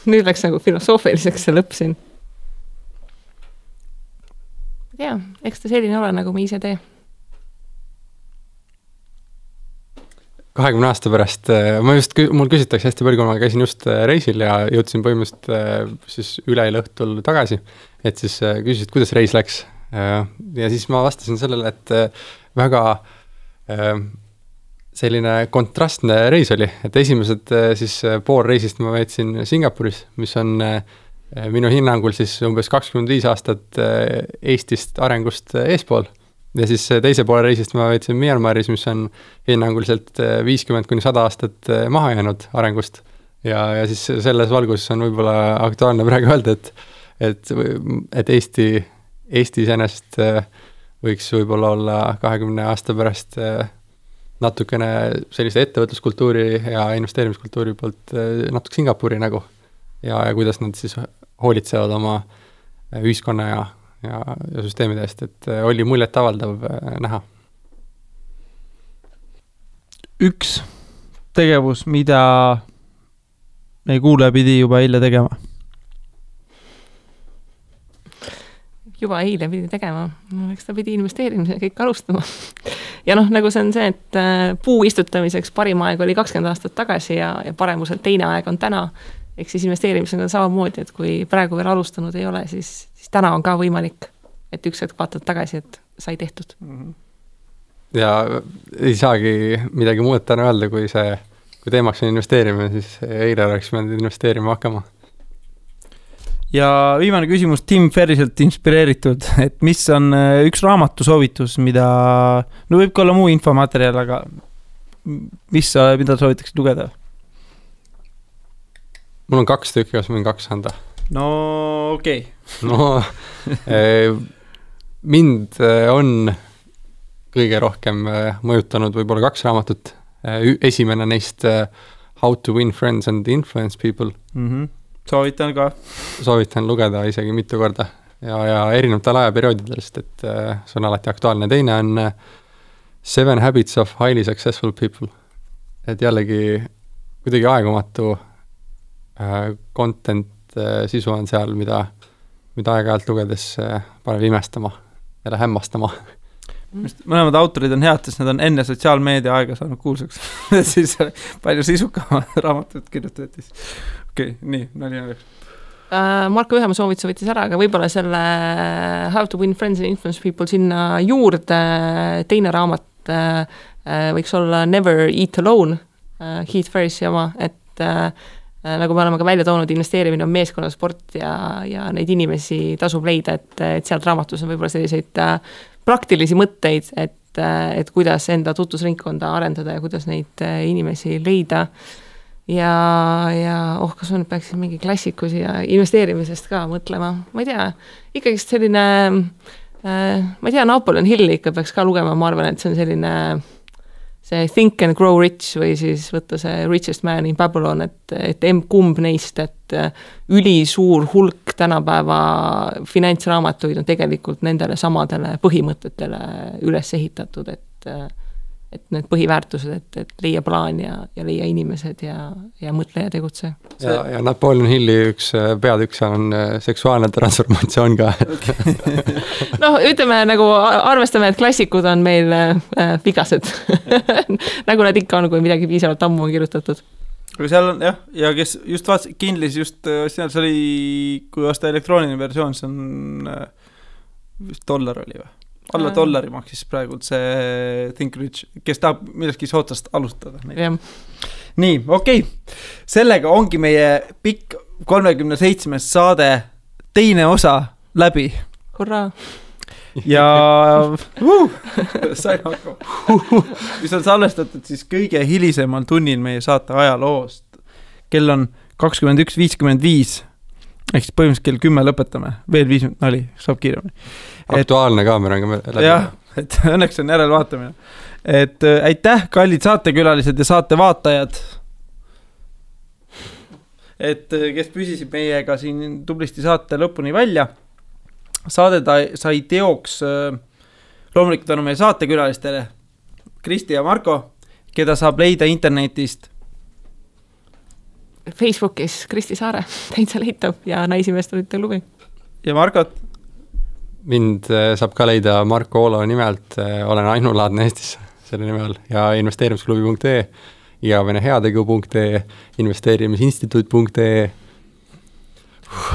nüüd läks nagu filosoofiliseks see lõpp siin. ma ei tea, eks ta selline ole, nagu me ise tee. Kahekümne aasta pärast, äh, ma just, mul küsitakse hästi palju, kui ma käisin just äh, reisil ja jõudsin põhimõtteliselt äh, siis üleeile õhtul tagasi, et siis küsisid, kuidas reis läks. ja siis ma vastasin sellele, et väga selline kontrastne reis oli, et esimesed siis pool reisist ma veetsin Singapuris, mis on minu hinnangul siis umbes kakskümmend viis aastat Eestist arengust eespool. Ja siis teise poole reisist ma veetsin Myanmaris, mis on hinnanguliselt viiskümmend kuni sada aastat maha jäänud arengust. ja, ja siis selles valguses on võib-olla aktuaalne praegu öelda, et, et, et Eesti, Eesti iseenesest äh, võiks võib-olla olla kahekümne aasta pärast äh, natukene sellist ettevõtluskultuuri ja investeerimiskultuuri poolt äh, natuke Singapuri nägu. ja, ja kuidas nad siis hoolitsevad oma äh, ühiskonna ja, ja, ja süsteemide eest, et oli muljetavaldav näha. üks tegevus, mida meie kuulaja pidi juba eile tegema juba eile pidi tegema, eks ta pidi investeerimisega kõik alustama. ja noh, nagu see on see, et äh, puu istutamiseks parim aeg oli kakskümmend aastat tagasi ja, ja paremuselt teine aeg on täna. Ehk siis investeerimisega on samamoodi, et kui praegu veel alustanud ei ole, siis, siis täna on ka võimalik, et üks hetk vaatad tagasi, et sai tehtud mm. -hmm. ja ei saagi midagi muud täna öelda, kui see, kui teemaks on investeerimine, siis eile oleks pidanud investeerima hakkama ja viimane küsimus Tim Ferriselt inspireeritud, et mis on äh, üks raamatusoovitus, mida, no võib ka olla muu infomaterjal, aga mis, mida soovitaksid lugeda? Mul on kaks tükki, kas ma võin kaks anda? no okei okay. no eh, mind eh, on kõige rohkem eh, mõjutanud võib-olla kaks raamatut. esimene neist How to win friends and influence people mm. -hmm soovitan ka. soovitan lugeda isegi mitu korda ja, ja erinevatel ajaperioodidel, sest et see on alati aktuaalne, teine on Seven habits of highly successful people. et jällegi kuidagi aegumatu content äh, sisu on seal, mida, mida aeg-ajalt lugedes äh, paneb imestama ja hämmastama. Mõlemad autorid on head, sest nad on enne sotsiaalmeedia aega saanud kuulsaks. Siis palju sisukama raamatut kirjutati okei okay,, nii, nali naljaks uh,. Marko Ühemaa soovituse võttis ära, aga võib-olla selle How to win friends and influence people sinna juurde, teine raamat uh, võiks olla Never eat alone uh,, Heath Ferrisi oma, et uh, Äh, nagu me oleme ka välja toonud, investeerimine on meeskonnasport ja, ja neid inimesi tasub leida, et, et sealt raamatus on võib-olla selliseid äh, praktilisi mõtteid, et, äh, et kuidas enda tutvusringkonda arendada ja kuidas neid inimesi leida. ja, ja oh, kas ma nüüd peaksin mingi klassiku siia investeerimisest ka mõtlema, ma ei tea, ikkagist selline äh, ma ei tea, Napoleon Hilli ikka peaks ka lugema, ma arvan, et see on selline äh, see Think and Grow Rich või siis võtta see Richest Man in Babylon, et, et emb-kumb neist, et äh, ülisuur hulk tänapäeva finantsraamatuid on tegelikult nendele samadele põhimõtetele üles ehitatud, et äh, et need põhiväärtused, et, et leia plaan ja, ja leia inimesed ja, ja mõtle ja tegutse. ja, ja Napoleon Hilli üks äh, peatükk seal on äh, seksuaalne transformatsioon ka noh, ütleme nagu arvestame, et klassikud on meil äh, vigased nagu nad ikka on, kui midagi piisavalt ammu on kirjutatud aga seal on jah, ja kes just vaatas, Kindlis just, seal see oli, kui osta elektrooniline versioon, see on vist dollar oli või? Alla mm. dollari maksis praegult see Think Rich, kes tahab millestki soodsast alustada. nii, okei okay., sellega ongi meie pikk kolmekümne seitsmes saade teine osa läbi. hurraa ja uh, sain hakkama, mis on salvestatud siis kõige hilisemal tunnil meie saate ajaloost. kell on kakskümmend üks, viiskümmend viis ehk siis põhimõtteliselt kell kümme lõpetame, veel viis minutit, nali, saab kiiremini. Aktuaalne kaamera on ka läbi. jah, et õnneks on järelvaatamine. et äh, aitäh, kallid saatekülalised ja saatevaatajad. et äh, kes püsisid meiega siin tublisti saate lõpuni välja. saade ta sai teoks äh, loomulikult tänu meie saatekülalistele, Kristi ja Marko, keda saab leida internetist Facebookis Kristi Saare, täitsa leitav ja Naisinvestorite klubi. ja Margot? Mind äh, saab ka leida Marko Oolo nimelt, äh, olen ainulaadne Eestis selle nime all ja investeerimisklubi.ee ja veneheategu.ee, investeerimisinstituut.ee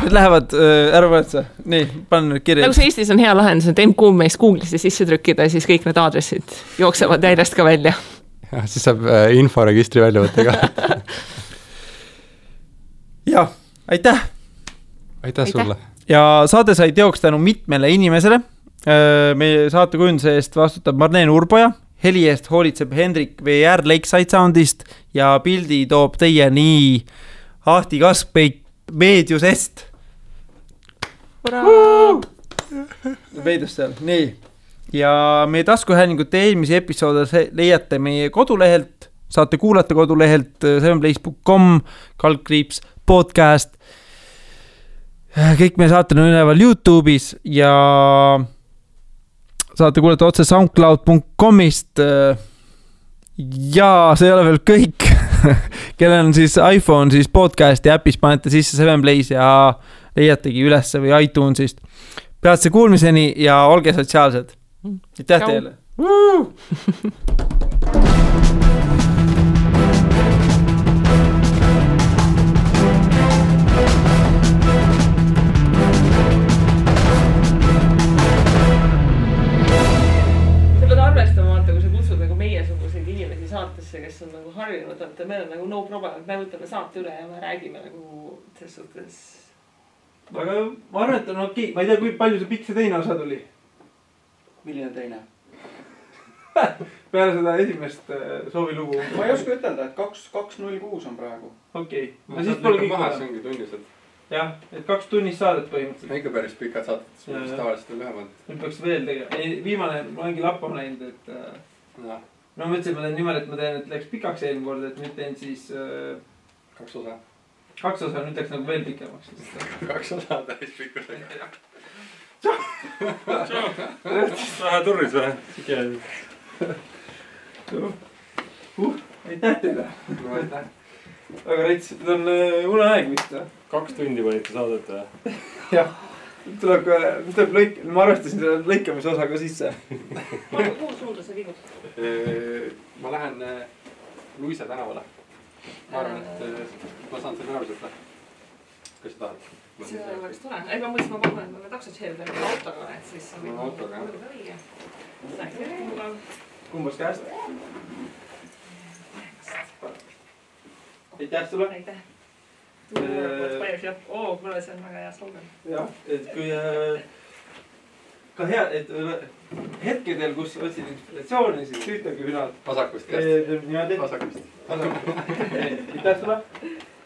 Need lähevad äh, ära võetud, nii, panen nüüd kirja. nagu see Eestis on hea lahendus, et M-Kuum meist Google'isse sisse trükkida ja siis kõik need aadressid jooksevad järjest ka välja. jah, siis saab äh, inforegistri välja võtta ka jah, aitäh. aitäh sulle. Ja saade sai teoks tänu mitmele inimesele. Meie saatekujunduse eest vastutab Marleen Urboja, heli eest hoolitseb Hendrik VR Lakeside Soundist ja pildi toob teieni Ahti Kaskpeit Meediusest. veidus seal, nii. ja meie taskuhäälingute eelmisi episoode leiate meie kodulehelt, saate kuulata kodulehelt äh, sevenplace.com, kaldkriips podcast. Kõik meie saated on üleval Youtube'is ja saate kuulata otse SoundCloud.com'ist. ja see ei ole veel kõik kellel on siis iPhone, siis podcast'i äpis panete sisse Seven Plays ja leiategi ülesse või iTunesist. peatse kuulmiseni ja olge sotsiaalsed. aitäh teile. et meil on nagu no problem, et me võtame saate üle ja me räägime nagu selles suhtes. aga ma arvan, et on okei okay., ma ei tea, kui palju see pikk see teine osa tuli. milline teine peale seda esimest äh, soovilugu. ma ei oska ütelda, et kaks, kaks null kuus on praegu. okei okay., no siis pole kõik maha. see ongi tunnised. jah, et kaks tunnist saadet põhimõtteliselt. ikka päris pikad saated, tavaliselt on lühemad. nüüd peaks veel tegema, ei viimane, ma olengi lappama läinud, et äh, no ma mõtlesin, ma teen niimoodi, et ma teen, et läks pikaks eelmine kord, et nüüd teen siis äh,. kaks osa. kaks osa, nüüd läks nagu veel pikemaks kaks osa täispikkusega. vähe turris või? sihuke. uh, aitäh teile. no aitäh. väga rets, nüüd on äh, uneaeg vist või? kaks tundi panite saadet või? jah tuleb ka, tuleb lõik-, ma arvestasin selle lõikamise osa ka sisse. kuhu suunda sa liigud? ma lähen Luise tänavale. ma arvan, et ma saan selle ära võtta. kas sa tahad? see oleks tore, ei ma mõtlesin, ma pakun, et ma pean taksot sõitma autoga, et siis. autoga jah. kummast käest? aitäh sulle. aitäh oo, kuule, see on väga hea slogan. jah, et kui äh, ka hea, et äh, hetkedel, kus otsid inspiratsiooni, siis süütage ünad. vasakust niimoodi. vasakust. aitäh sulle.